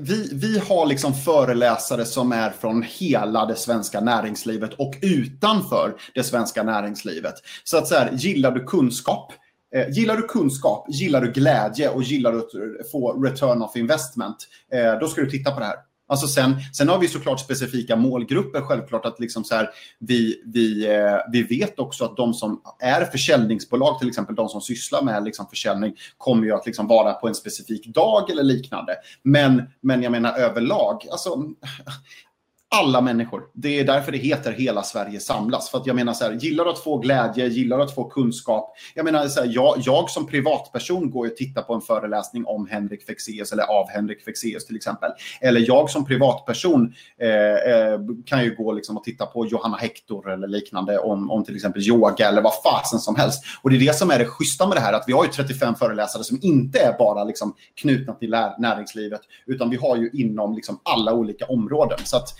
vi, vi har liksom föreläsare som är från hela det svenska näringslivet och utanför det svenska näringslivet. Så att så här, gillar du kunskap, eh, gillar du kunskap, gillar du glädje och gillar du att få return of investment, eh, då ska du titta på det här. Alltså sen, sen har vi såklart specifika målgrupper, självklart att liksom så här, vi, vi, eh, vi vet också att de som är försäljningsbolag, till exempel de som sysslar med liksom försäljning, kommer ju att liksom vara på en specifik dag eller liknande. Men, men jag menar överlag, alltså, alla människor. Det är därför det heter Hela Sverige samlas. För att jag menar så här, gillar du att få glädje, gillar du att få kunskap. Jag menar så här, jag, jag som privatperson går och tittar på en föreläsning om Henrik Fexeus eller av Henrik Fexeus till exempel. Eller jag som privatperson eh, eh, kan ju gå liksom och titta på Johanna Hector eller liknande om, om till exempel yoga eller vad fasen som helst. Och det är det som är det schyssta med det här, att vi har ju 35 föreläsare som inte är bara liksom knutna till näringslivet, utan vi har ju inom liksom alla olika områden. Så att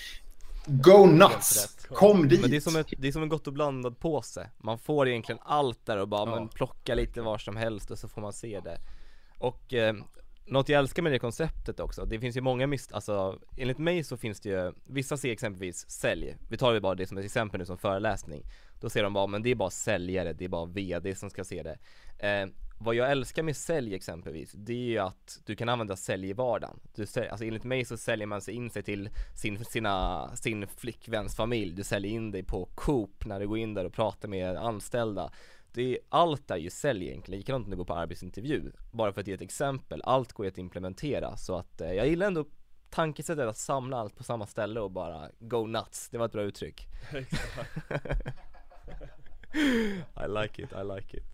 Go nuts! Kom dit! Men det är, som ett, det är som en gott och blandad påse Man får egentligen allt där och bara ja. men plocka lite var som helst och så får man se det Och eh, något jag älskar med det konceptet också, det finns ju många mis... Alltså, enligt mig så finns det ju, vissa ser exempelvis sälj, vi tar ju bara det som ett exempel nu som föreläsning Då ser de bara, men det är bara säljare, det är bara VD som ska se det eh, vad jag älskar med sälj exempelvis, det är ju att du kan använda sälj i vardagen. Du sälj, alltså enligt mig så säljer man sig in sig till sin, sina, sin flickväns familj. Du säljer in dig på Coop när du går in där och pratar med anställda. Det är, allt är ju sälj egentligen, likadant när du går på arbetsintervju. Bara för att ge ett exempel, allt går ju att implementera. Så att eh, jag gillar ändå tankesättet att samla allt på samma ställe och bara go nuts. Det var ett bra uttryck. I like it, I like it.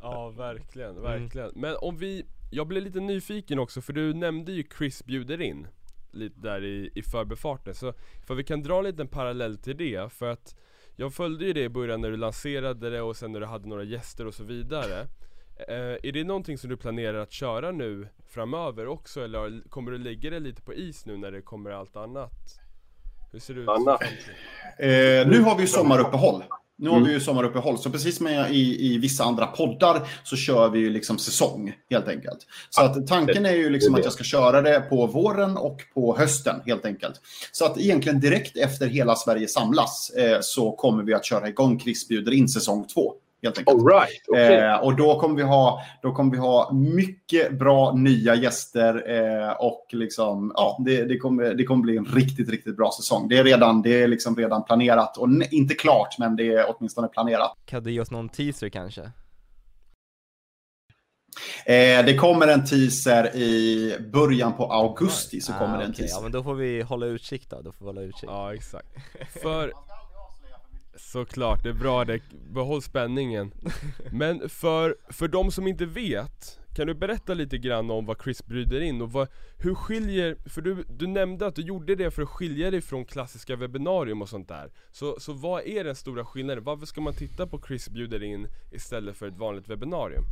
Ja verkligen, mm. verkligen. Mm. Men om vi, jag blev lite nyfiken också för du nämnde ju Chris bjuder in Lite där i, i förbifarten, så för vi kan dra en liten parallell till det för att Jag följde ju det i början när du lanserade det och sen när du hade några gäster och så vidare eh, Är det någonting som du planerar att köra nu framöver också eller kommer du lägga det lite på is nu när det kommer allt annat? Hur ser det ut? Eh, nu har vi ju sommaruppehåll nu har vi mm. ju sommaruppehåll, så precis som i, i vissa andra poddar så kör vi ju liksom säsong helt enkelt. Så att tanken är ju liksom att jag ska köra det på våren och på hösten helt enkelt. Så att egentligen direkt efter hela Sverige samlas eh, så kommer vi att köra igång Chris bjuder in säsong två. Helt enkelt. All right, okay. eh, och då kommer, vi ha, då kommer vi ha mycket bra nya gäster eh, och liksom, ja, det, det, kommer, det kommer bli en riktigt, riktigt bra säsong. Det är redan, det är liksom redan planerat och inte klart, men det är åtminstone planerat. Kan du ge oss någon teaser kanske? Eh, det kommer en teaser i början på augusti så kommer ah, det en teaser. Ja men då får vi hålla utkik då, då får vi hålla utkik. Ja exakt. För Såklart, det är bra det, behåll spänningen Men för, för de som inte vet Kan du berätta lite grann om vad Chris bjuder in och vad, hur skiljer, för du, du nämnde att du gjorde det för att skilja dig från klassiska webbinarium och sånt där Så, så vad är den stora skillnaden? Varför ska man titta på Chris bjuder in istället för ett vanligt webbinarium?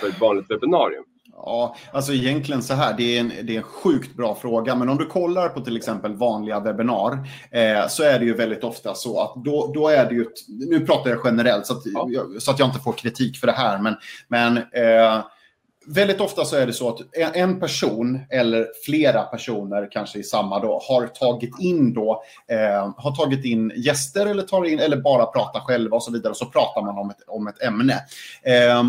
För ett vanligt webbinarium? Ja, alltså egentligen så här, det är, en, det är en sjukt bra fråga, men om du kollar på till exempel vanliga webbinar eh, så är det ju väldigt ofta så att då, då är det ju, nu pratar jag generellt så att, ja. så att jag inte får kritik för det här, men, men eh, väldigt ofta så är det så att en person eller flera personer kanske i samma då har tagit in då eh, har tagit in gäster eller tar in eller bara pratar själva och så vidare och så pratar man om ett, om ett ämne. Eh,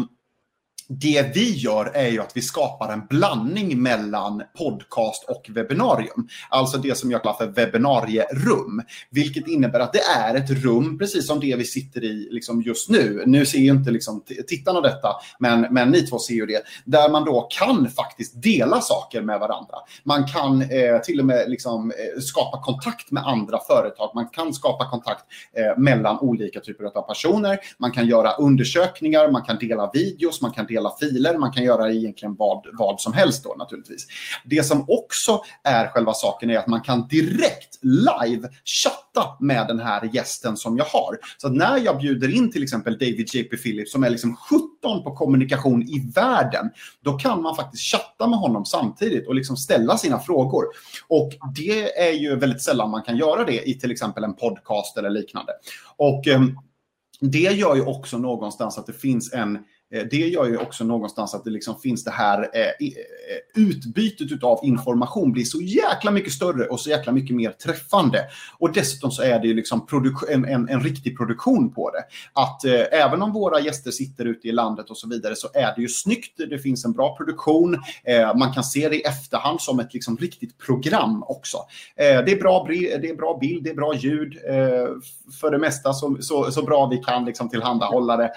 det vi gör är ju att vi skapar en blandning mellan podcast och webbinarium. Alltså det som jag kallar för webbinarierum. Vilket innebär att det är ett rum, precis som det vi sitter i liksom just nu. Nu ser ju inte liksom tittarna detta, men, men ni två ser ju det. Där man då kan faktiskt dela saker med varandra. Man kan eh, till och med liksom, eh, skapa kontakt med andra företag. Man kan skapa kontakt eh, mellan olika typer av personer. Man kan göra undersökningar, man kan dela videos, man kan dela hela filer, man kan göra egentligen vad, vad som helst då naturligtvis. Det som också är själva saken är att man kan direkt live chatta med den här gästen som jag har. Så att när jag bjuder in till exempel David JP Phillips som är liksom 17 på kommunikation i världen, då kan man faktiskt chatta med honom samtidigt och liksom ställa sina frågor. Och det är ju väldigt sällan man kan göra det i till exempel en podcast eller liknande. Och eh, det gör ju också någonstans att det finns en Eh, Eh, det gör ju också någonstans att det liksom finns det här eh, eh, utbytet av information blir så jäkla mycket större och så jäkla mycket mer träffande. Och dessutom så är det ju liksom en, en, en, riktig produktion på det. Att eh, även om våra gäster sitter ute i landet och så vidare så är det ju snyggt. Det finns en bra produktion. Eh, man kan se det i efterhand som ett liksom riktigt program också. Eh, det, är bra, det är bra bild, det är bra ljud. för det mesta så, så, så, bra vi kan liksom tillhandahålla det.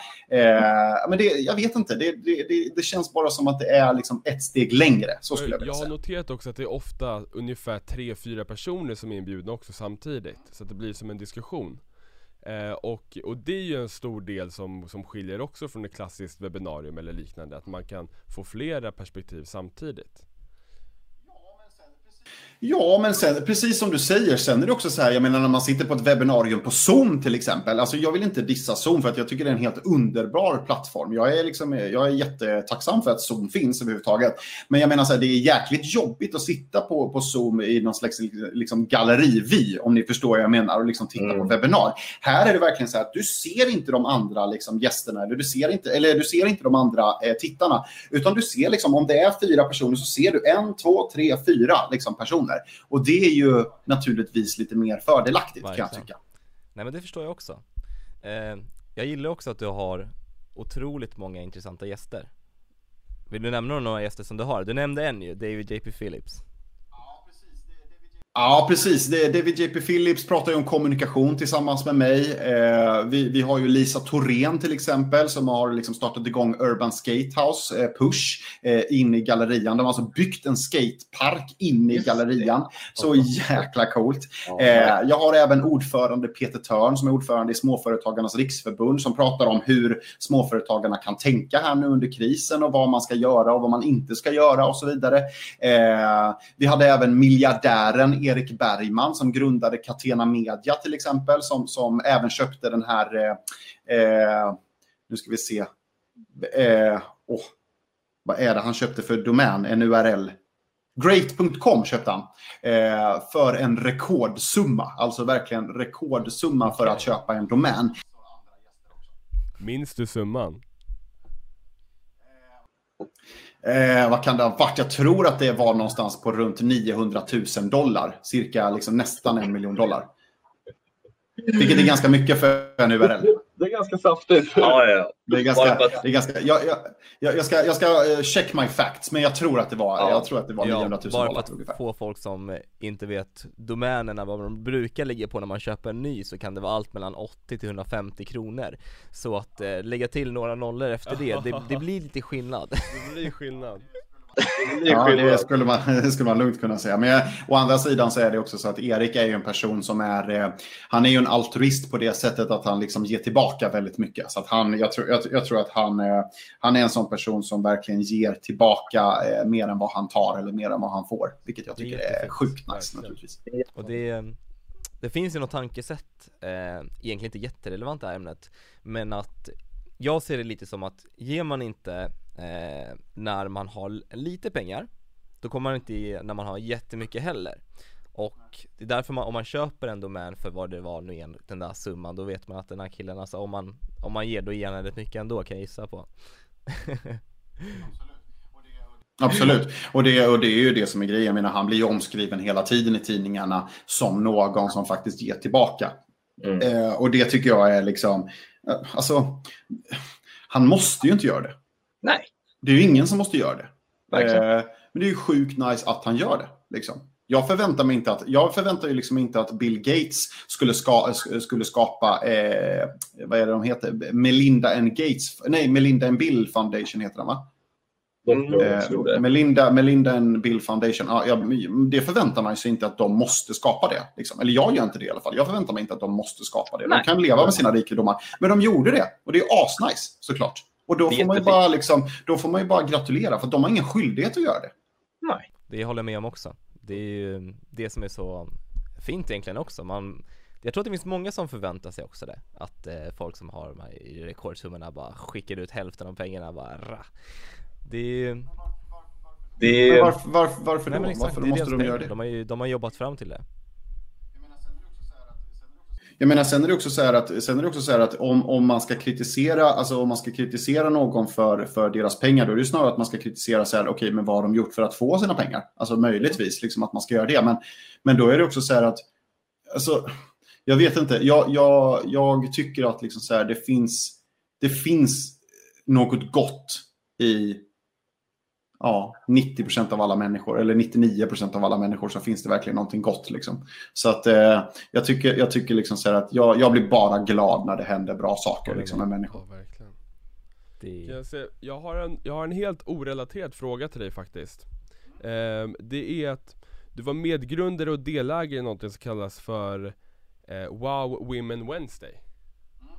men det jag vet inte, det, det, det, känns bara som att det är liksom ett steg längre. Så skulle jag vilja säga. Jag har noterat också att det är ofta ungefär tre fyra personer som är inbjudna också samtidigt. Så att det blir som en diskussion. Eh, och, och det är ju en stor del som, som skiljer också från ett klassiskt webbinarium eller liknande. Att man kan få flera perspektiv samtidigt. Ja, men sen, precis som du säger, sen är det också så här, jag menar när man sitter på ett webbinarium på Zoom till exempel. Alltså jag vill inte dissa Zoom för att jag tycker det är en helt underbar plattform. Jag är, liksom, jag är jättetacksam för att Zoom finns överhuvudtaget. Men jag menar så här, det är jäkligt jobbigt att sitta på, på Zoom i någon slags liksom, galleri om ni förstår vad jag menar, och liksom titta mm. på webbinar. Här är det verkligen så här att du ser inte de andra liksom, gästerna, eller du ser inte, eller du ser inte de andra eh, tittarna, utan du ser liksom, om det är fyra personer så ser du en, två, tre, fyra liksom, personer personer. Och det är ju naturligtvis lite mer fördelaktigt Verkligen. kan jag tycka. Nej men det förstår jag också. Eh, jag gillar också att du har otroligt många intressanta gäster. Vill du nämna några gäster som du har? Du nämnde en ju, David JP Phillips. Ja, precis. David JP Phillips pratar ju om kommunikation tillsammans med mig. Eh, vi, vi har ju Lisa Thorén till exempel som har liksom startat igång Urban Skatehouse eh, Push eh, in i gallerian. De har alltså byggt en skatepark in i gallerian. Så jäkla coolt. Eh, jag har även ordförande Peter Törn som är ordförande i Småföretagarnas riksförbund som pratar om hur småföretagarna kan tänka här nu under krisen och vad man ska göra och vad man inte ska göra och så vidare. Vi hade även miljardären Erik Bergman som grundade Catena Media till exempel, som, som även köpte den här, eh, eh, nu ska vi se, eh, oh, vad är det han köpte för domän, en URL? Great.com köpte han eh, för en rekordsumma, alltså verkligen rekordsumma för att köpa en domän. Minns du summan? Eh, vad kan det ha varit? Jag tror att det var någonstans på runt 900 000 dollar. Cirka liksom nästan en miljon dollar. Vilket är ganska mycket för en URL. Det är ganska saftigt. Ja, ja. Det är ganska, det är ganska, jag, jag, jag, ska, jag ska eh, check my facts, men jag tror att det var, ja. jag tror att det var 900 000 Bara för att ungefär. få folk som inte vet domänerna, vad de brukar ligga på när man köper en ny, så kan det vara allt mellan 80 till 150 kronor. Så att eh, lägga till några nollor efter det, det, det blir lite skillnad. Det blir skillnad. Ja, det skulle man, det skulle man lugnt kunna säga. Men jag, å andra sidan så är det också så att Erik är ju en person som är, eh, han är ju en altruist på det sättet att han liksom ger tillbaka väldigt mycket. Så att han, jag, tror, jag, jag tror att han, eh, han är en sån person som verkligen ger tillbaka eh, mer än vad han tar eller mer än vad han får. Vilket jag tycker är, är sjukt nice naturligtvis. Och det, det finns ju något tankesätt, eh, egentligen inte jätterelevant det här ämnet, men att jag ser det lite som att ger man inte eh, när man har lite pengar Då kommer man inte ge när man har jättemycket heller Och det är därför man, om man köper en domän för vad det var nu igen, den där summan Då vet man att den här killen, alltså om man, om man ger då ger han rätt mycket ändå kan jag gissa på Absolut, och det, och det är ju det som är grejen. Jag menar, han blir ju omskriven hela tiden i tidningarna som någon som faktiskt ger tillbaka. Mm. Eh, och det tycker jag är liksom, eh, alltså, han måste ju inte göra det. Nej. Det är ju ingen som måste göra det. Eh, men det är ju sjukt nice att han gör det. Liksom. Jag förväntar mig inte att, jag förväntar ju liksom inte att Bill Gates skulle, ska, skulle skapa, eh, vad är det de heter, Melinda and Gates, nej Melinda and Bill Foundation heter den va? Mm, eh, Melinda, Melinda and Bill Foundation, ja, jag, det förväntar man sig inte att de måste skapa det. Liksom. Eller jag gör inte det i alla fall. Jag förväntar mig inte att de måste skapa det. Nej. De kan leva med sina rikedomar. Men de gjorde det och det är asnice såklart. Och då får, man ju bara liksom, då får man ju bara gratulera, för de har ingen skyldighet att göra det. Nej. Det håller jag med om också. Det är ju det som är så fint egentligen också. Man, jag tror att det finns många som förväntar sig också det. Att eh, folk som har de här rekordsummorna bara skickar ut hälften av pengarna bara ra. Det är ju... Det är... Varför, varför, varför då? Exakt, varför måste de göra det? De har ju de har jobbat fram till det. Jag menar, sen är det också så här att, sen är det också så att om, om man ska kritisera, alltså om man ska kritisera någon för, för deras pengar, då är det snarare att man ska kritisera så här, okej, okay, men vad har de gjort för att få sina pengar? Alltså möjligtvis, liksom att man ska göra det. Men, men då är det också så här att, alltså, jag vet inte, jag, jag, jag tycker att liksom så här, det finns, det finns något gott i ja, 90 procent av alla människor, eller 99 procent av alla människor, så finns det verkligen någonting gott. Liksom. Så att eh, jag tycker, jag tycker liksom så att jag, jag blir bara glad när det händer bra saker liksom, med människor. Ja, verkligen. Det... Jag, se, jag, har en, jag har en helt orelaterad fråga till dig faktiskt. Eh, det är att du var medgrundare och delägare i något som kallas för eh, Wow Women Wednesday. Mm,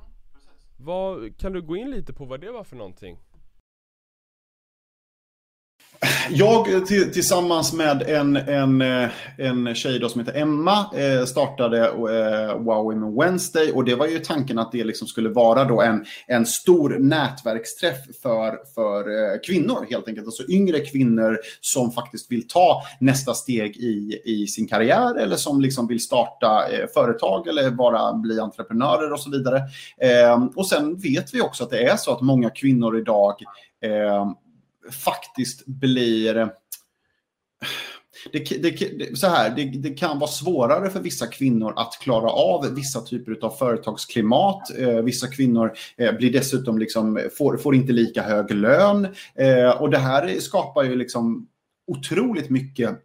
vad, kan du gå in lite på vad det var för någonting? Jag tillsammans med en, en, eh, en tjej då som heter Emma eh, startade eh, Wow Women Wednesday och det var ju tanken att det liksom skulle vara då en, en stor nätverksträff för, för kvinnor helt enkelt. Alltså yngre kvinnor som faktiskt vill ta nästa steg i, i sin karriär eller som liksom vill starta företag eller bara bli entreprenörer och så vidare. Och sen vet vi också att det är så att många kvinnor idag faktiskt blir... Eh, det, det, så här, det, det, kan vara svårare för vissa kvinnor att klara av vissa typer av företagsklimat. Eh, vissa kvinnor eh, blir dessutom liksom, får, får inte lika hög lön. Eh, och det här skapar ju liksom otroligt mycket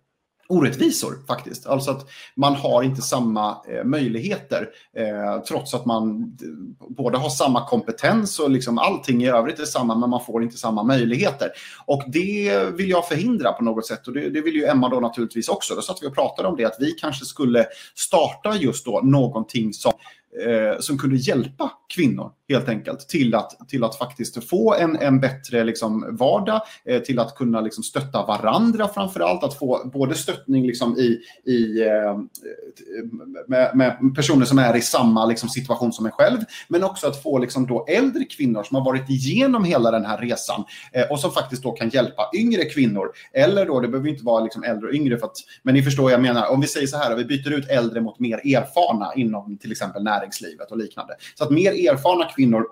orättvisor faktiskt. Alltså att man har inte samma eh, möjligheter eh, trots att man eh, både har samma kompetens och liksom allting i övrigt är samma men man får inte samma möjligheter. Och det vill jag förhindra på något sätt och det, det vill ju Emma då naturligtvis också. Då satt vi och pratade om det att vi kanske skulle starta just då någonting som eh, som kunde hjälpa kvinnor helt enkelt till att, till att faktiskt få en, en bättre liksom, vardag, eh, till att kunna liksom, stötta varandra framför allt, att få både stöttning liksom, i, i, eh, med, med, personer som är i samma liksom, situation som en själv, men också att få liksom, då, äldre kvinnor som har varit igenom hela den här resan eh, och som faktiskt då kan hjälpa yngre kvinnor. Eller då, det behöver inte vara liksom, äldre och yngre, för att, men ni förstår vad jag menar. Om vi säger så här, vi byter ut äldre mot mer erfarna inom till exempel näringslivet och liknande. Så att mer erfarna kvinnor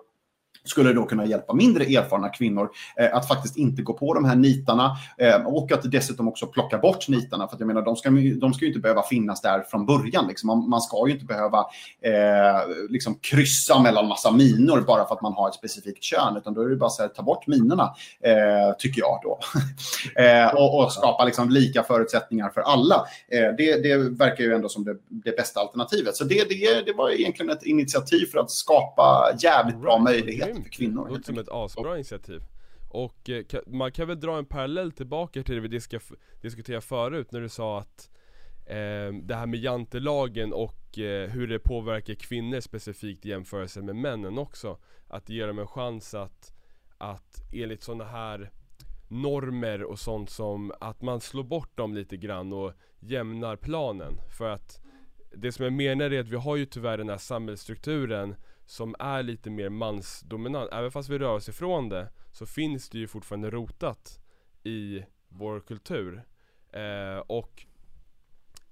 skulle då kunna hjälpa mindre erfarna kvinnor eh, att faktiskt inte gå på de här nitarna eh, och att dessutom också plocka bort nitarna. För att jag menar, de ska, de ska ju inte behöva finnas där från början. Liksom. Man, man, ska ju inte behöva eh, liksom kryssa mellan massa minor bara för att man har ett specifikt kön. Utan då är det bara att ta bort minorna, eh, tycker jag då. Eh, och, och, skapa liksom lika förutsättningar för alla. Eh, det, det verkar ju ändå som det, det bästa alternativet. Så det, det, det var egentligen ett initiativ för att skapa jävligt bra möjligheter för kvinnor. Låter som ett asbra initiativ. Och eh, man kan väl dra en parallell tillbaka till det vi diska, diskuterade förut när du sa att eh, det här med jantelagen och eh, hur det påverkar kvinnor specifikt i jämförelse med männen också. Att ge dem en chans att, att enligt sådana här normer och sånt som att man slår bort dem lite grann och jämnar planen. För att det som jag menar är att vi har ju tyvärr den här samhällsstrukturen som är lite mer mansdominant. Även fast vi rör oss ifrån det så finns det ju fortfarande rotat i vår kultur. Eh, och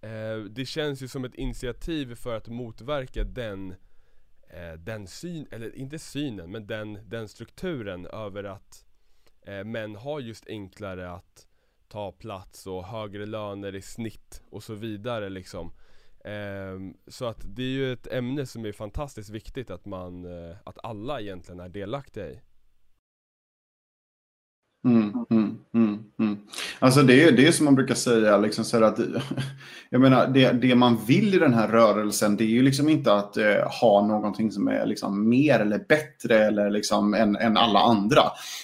eh, det känns ju som ett initiativ för att motverka den eh, den syn, eller inte synen, men den, den strukturen över att eh, män har just enklare att ta plats och högre löner i snitt och så vidare liksom. Ehm, så att det är ju ett ämne som är fantastiskt viktigt att man, eh, att alla egentligen är delaktiga i. Mm, mm, mm. Alltså det är det som man brukar säga, liksom så att, jag menar, det, det man vill i den här rörelsen, det är ju liksom inte att eh, ha någonting som är liksom mer eller bättre eller liksom än, än alla andra.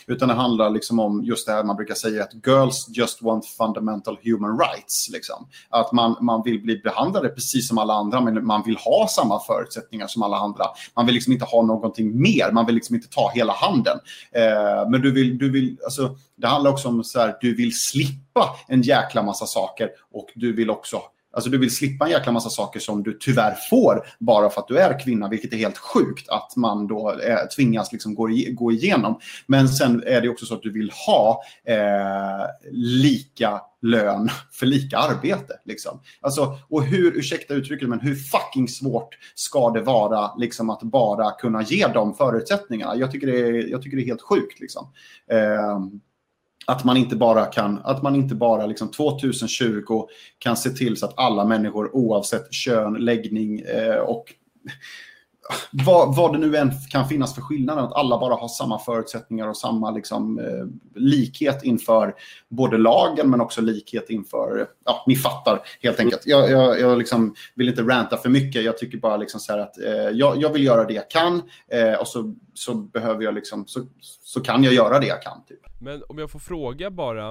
Utan det handlar liksom om just det här man brukar säga att girls just want fundamental human rights. Liksom. Att man, man vill bli behandlade precis som alla andra, men man vill ha samma förutsättningar som alla andra. Man vill liksom inte ha någonting mer, man vill liksom inte ta hela handen. Eh, men du vill, du vill, alltså, det handlar också om så här, du vill slippa en jäkla massa saker och du vill också Alltså du vill slippa en jäkla massa saker som du tyvärr får bara för att du är kvinna, vilket är helt sjukt att man då eh, tvingas liksom gå, gå igenom. Men sen är det också så att du vill ha eh, lika lön för lika arbete. Liksom. Alltså, och hur, ursäkta uttrycket, men hur fucking svårt ska det vara liksom, att bara kunna ge de förutsättningarna? Jag tycker det är, jag tycker det är helt sjukt. Liksom. Eh, att man inte bara kan, att man inte bara liksom 2020 kan se till så att alla människor oavsett kön, läggning eh, och vad, vad det nu än kan finnas för skillnader, att alla bara har samma förutsättningar och samma liksom, eh, likhet inför både lagen men också likhet inför, ja, ni fattar helt enkelt. Jag, jag, jag liksom vill inte ranta för mycket, jag tycker bara liksom så att eh, jag, jag, vill göra det jag kan eh, och så, så behöver jag liksom, så, så kan jag göra det jag kan. Typ. Men om jag får fråga bara,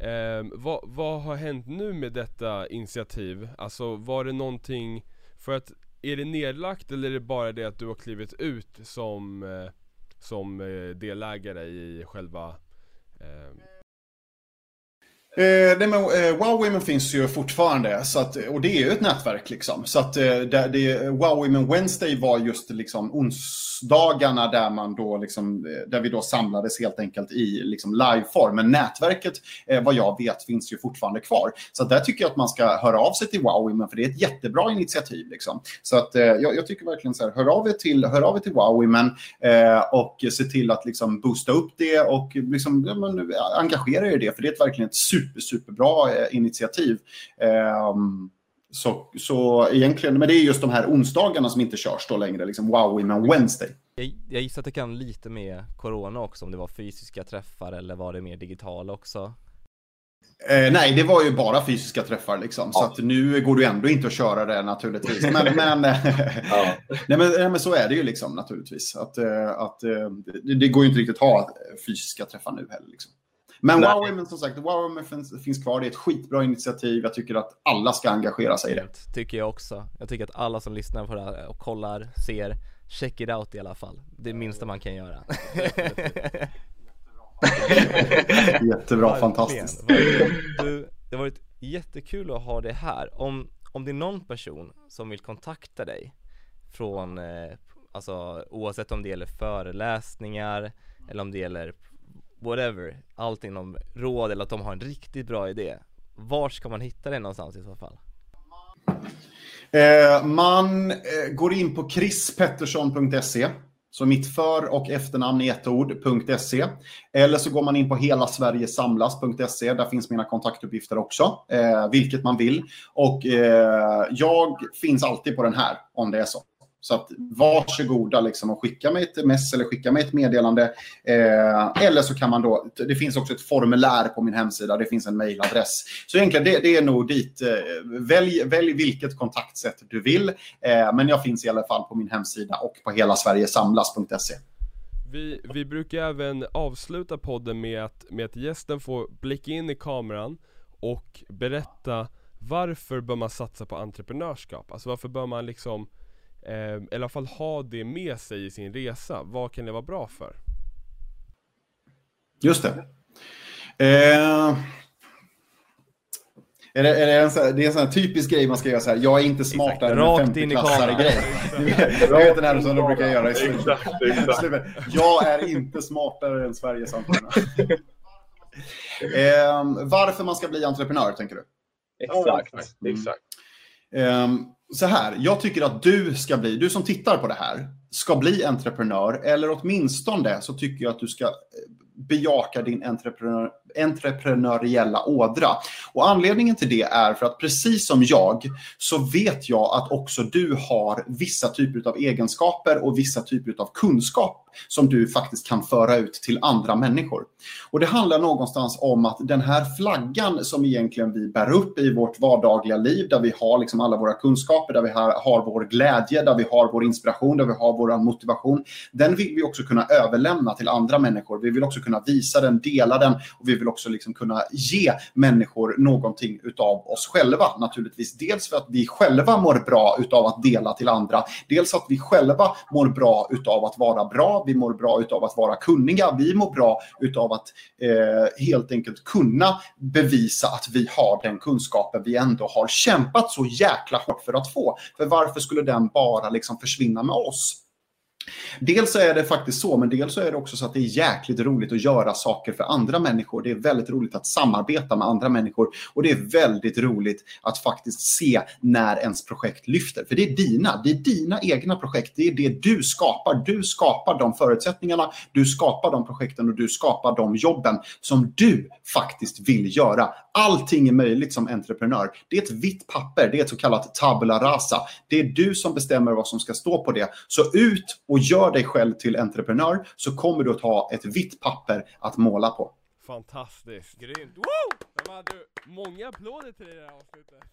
eh, vad, vad har hänt nu med detta initiativ? Alltså var det någonting, för att är det nedlagt eller är det bara det att du har klivit ut som, eh, som eh, delägare i själva eh, Eh, nej men, eh, wow Women finns ju fortfarande, så att, och det är ju ett nätverk. Liksom. Så att, eh, det, det, wow Women Wednesday var just liksom, onsdagarna där, man då, liksom, eh, där vi då samlades helt enkelt i liksom, liveform. Men nätverket, eh, vad jag vet, finns ju fortfarande kvar. Så där tycker jag att man ska höra av sig till Wow Women, för det är ett jättebra initiativ. Liksom. Så att, eh, jag, jag, tycker verkligen så här, hör av er till, hör av er till Wow Women eh, och se till att liksom, boosta upp det och liksom, ja, men, engagera er i det, för det är verkligen ett super super, superbra eh, initiativ. Ehm, så, så egentligen, men det är just de här onsdagarna som inte körs då längre, liksom Wow Women Wednesday. Jag, jag gissar att det kan lite med corona också, om det var fysiska träffar eller var det mer digitala också? Eh, nej, det var ju bara fysiska träffar liksom. Ja. Så att nu går det ju ändå inte att köra det naturligtvis. Men, men, ja. nej, men, nej, men så är det ju liksom naturligtvis. Att, eh, att, eh, det, det går ju inte riktigt att ha fysiska träffar nu heller. Liksom. Men Nej. Wow Women som sagt, Wow Women finns, finns kvar. Det är ett skitbra initiativ. Jag tycker att alla ska engagera sig i det. Tycker jag också. Jag tycker att alla som lyssnar på det här och kollar, ser, check it out i alla fall. Det minsta man kan göra. Jättebra, fantastiskt. Du, det har varit jättekul att ha det här. Om, om det är någon person som vill kontakta dig från, eh, alltså oavsett om det gäller föreläsningar eller om det gäller whatever, allt inom råd eller att de har en riktigt bra idé. Var ska man hitta det någonstans i så fall? Eh, man eh, går in på krispettersson.se så mitt för och efternamn i ett ord.se. Eller så går man in på helasverigesamlas.se. Där finns mina kontaktuppgifter också, eh, vilket man vill. Och eh, jag finns alltid på den här om det är så. Så att varsågoda liksom och skicka mig ett mess eller skicka mig ett meddelande. Eh, eller så kan man då, det finns också ett formulär på min hemsida, det finns en mejladress. Så egentligen det, det är nog dit, eh, välj, välj vilket kontaktsätt du vill. Eh, men jag finns i alla fall på min hemsida och på helasverigesamlas.se. Vi, vi brukar även avsluta podden med att, med att gästen får blicka in i kameran och berätta varför bör man satsa på entreprenörskap? Alltså varför bör man liksom eh, i alla fall ha det med sig i sin resa. Vad kan det vara bra för? Just det. Eh, är det, är det, en sån, det är en sån här typisk grej man ska göra så här. Jag är inte smartare än en 50-klassare grej. Du vet den här som de brukar göra i slutet. Jag är inte smartare än Sveriges entreprenör. eh, varför man ska bli entreprenör, tänker du? Exakt. Mm. exakt. Ehm, så här, jag tycker att du ska bli, du som tittar på det här, ska bli entreprenör. Eller åtminstone så tycker jag att du ska eh, bejaka din entreprenör, entreprenöriella ådra. Och anledningen till det är för att precis som jag så vet jag att också du har vissa typer av egenskaper och vissa typer av kunskap som du faktiskt kan föra ut till andra människor. Och det handlar någonstans om att den här flaggan som egentligen vi bär upp i vårt vardagliga liv, där vi har liksom alla våra kunskaper, där vi har, vår glädje, där vi har vår inspiration, där vi har vår motivation, den vill vi också kunna överlämna till andra människor. Vi vill också kunna visa den, dela den och vi vill också liksom kunna ge människor någonting utav oss själva naturligtvis. Dels för att vi själva mår bra utav att dela till andra, dels att vi själva mår bra utav att vara bra, vi mår bra utav att vara kunniga, vi mår bra utav att eh, helt enkelt kunna bevisa att vi har den kunskapen vi ändå har kämpat så jäkla hårt för att få. För varför skulle den bara liksom försvinna med oss? Dels så är det faktiskt så, men dels så är det också så att det är jäkligt roligt att göra saker för andra människor. Det är väldigt roligt att samarbeta med andra människor och det är väldigt roligt att faktiskt se när ens projekt lyfter. För det är dina, det är dina egna projekt. Det är det du skapar. Du skapar de förutsättningarna, du skapar de projekten och du skapar de jobben som du faktiskt vill göra. Allting är möjligt som entreprenör. Det är ett vitt papper, det är ett så kallat tabula rasa. Det är du som bestämmer vad som ska stå på det. Så ut och gör dig själv till entreprenör så kommer du att ha ett vitt papper att måla på. Fantastiskt! Grymt! Woo! De hade många applåder till det här avsnittet.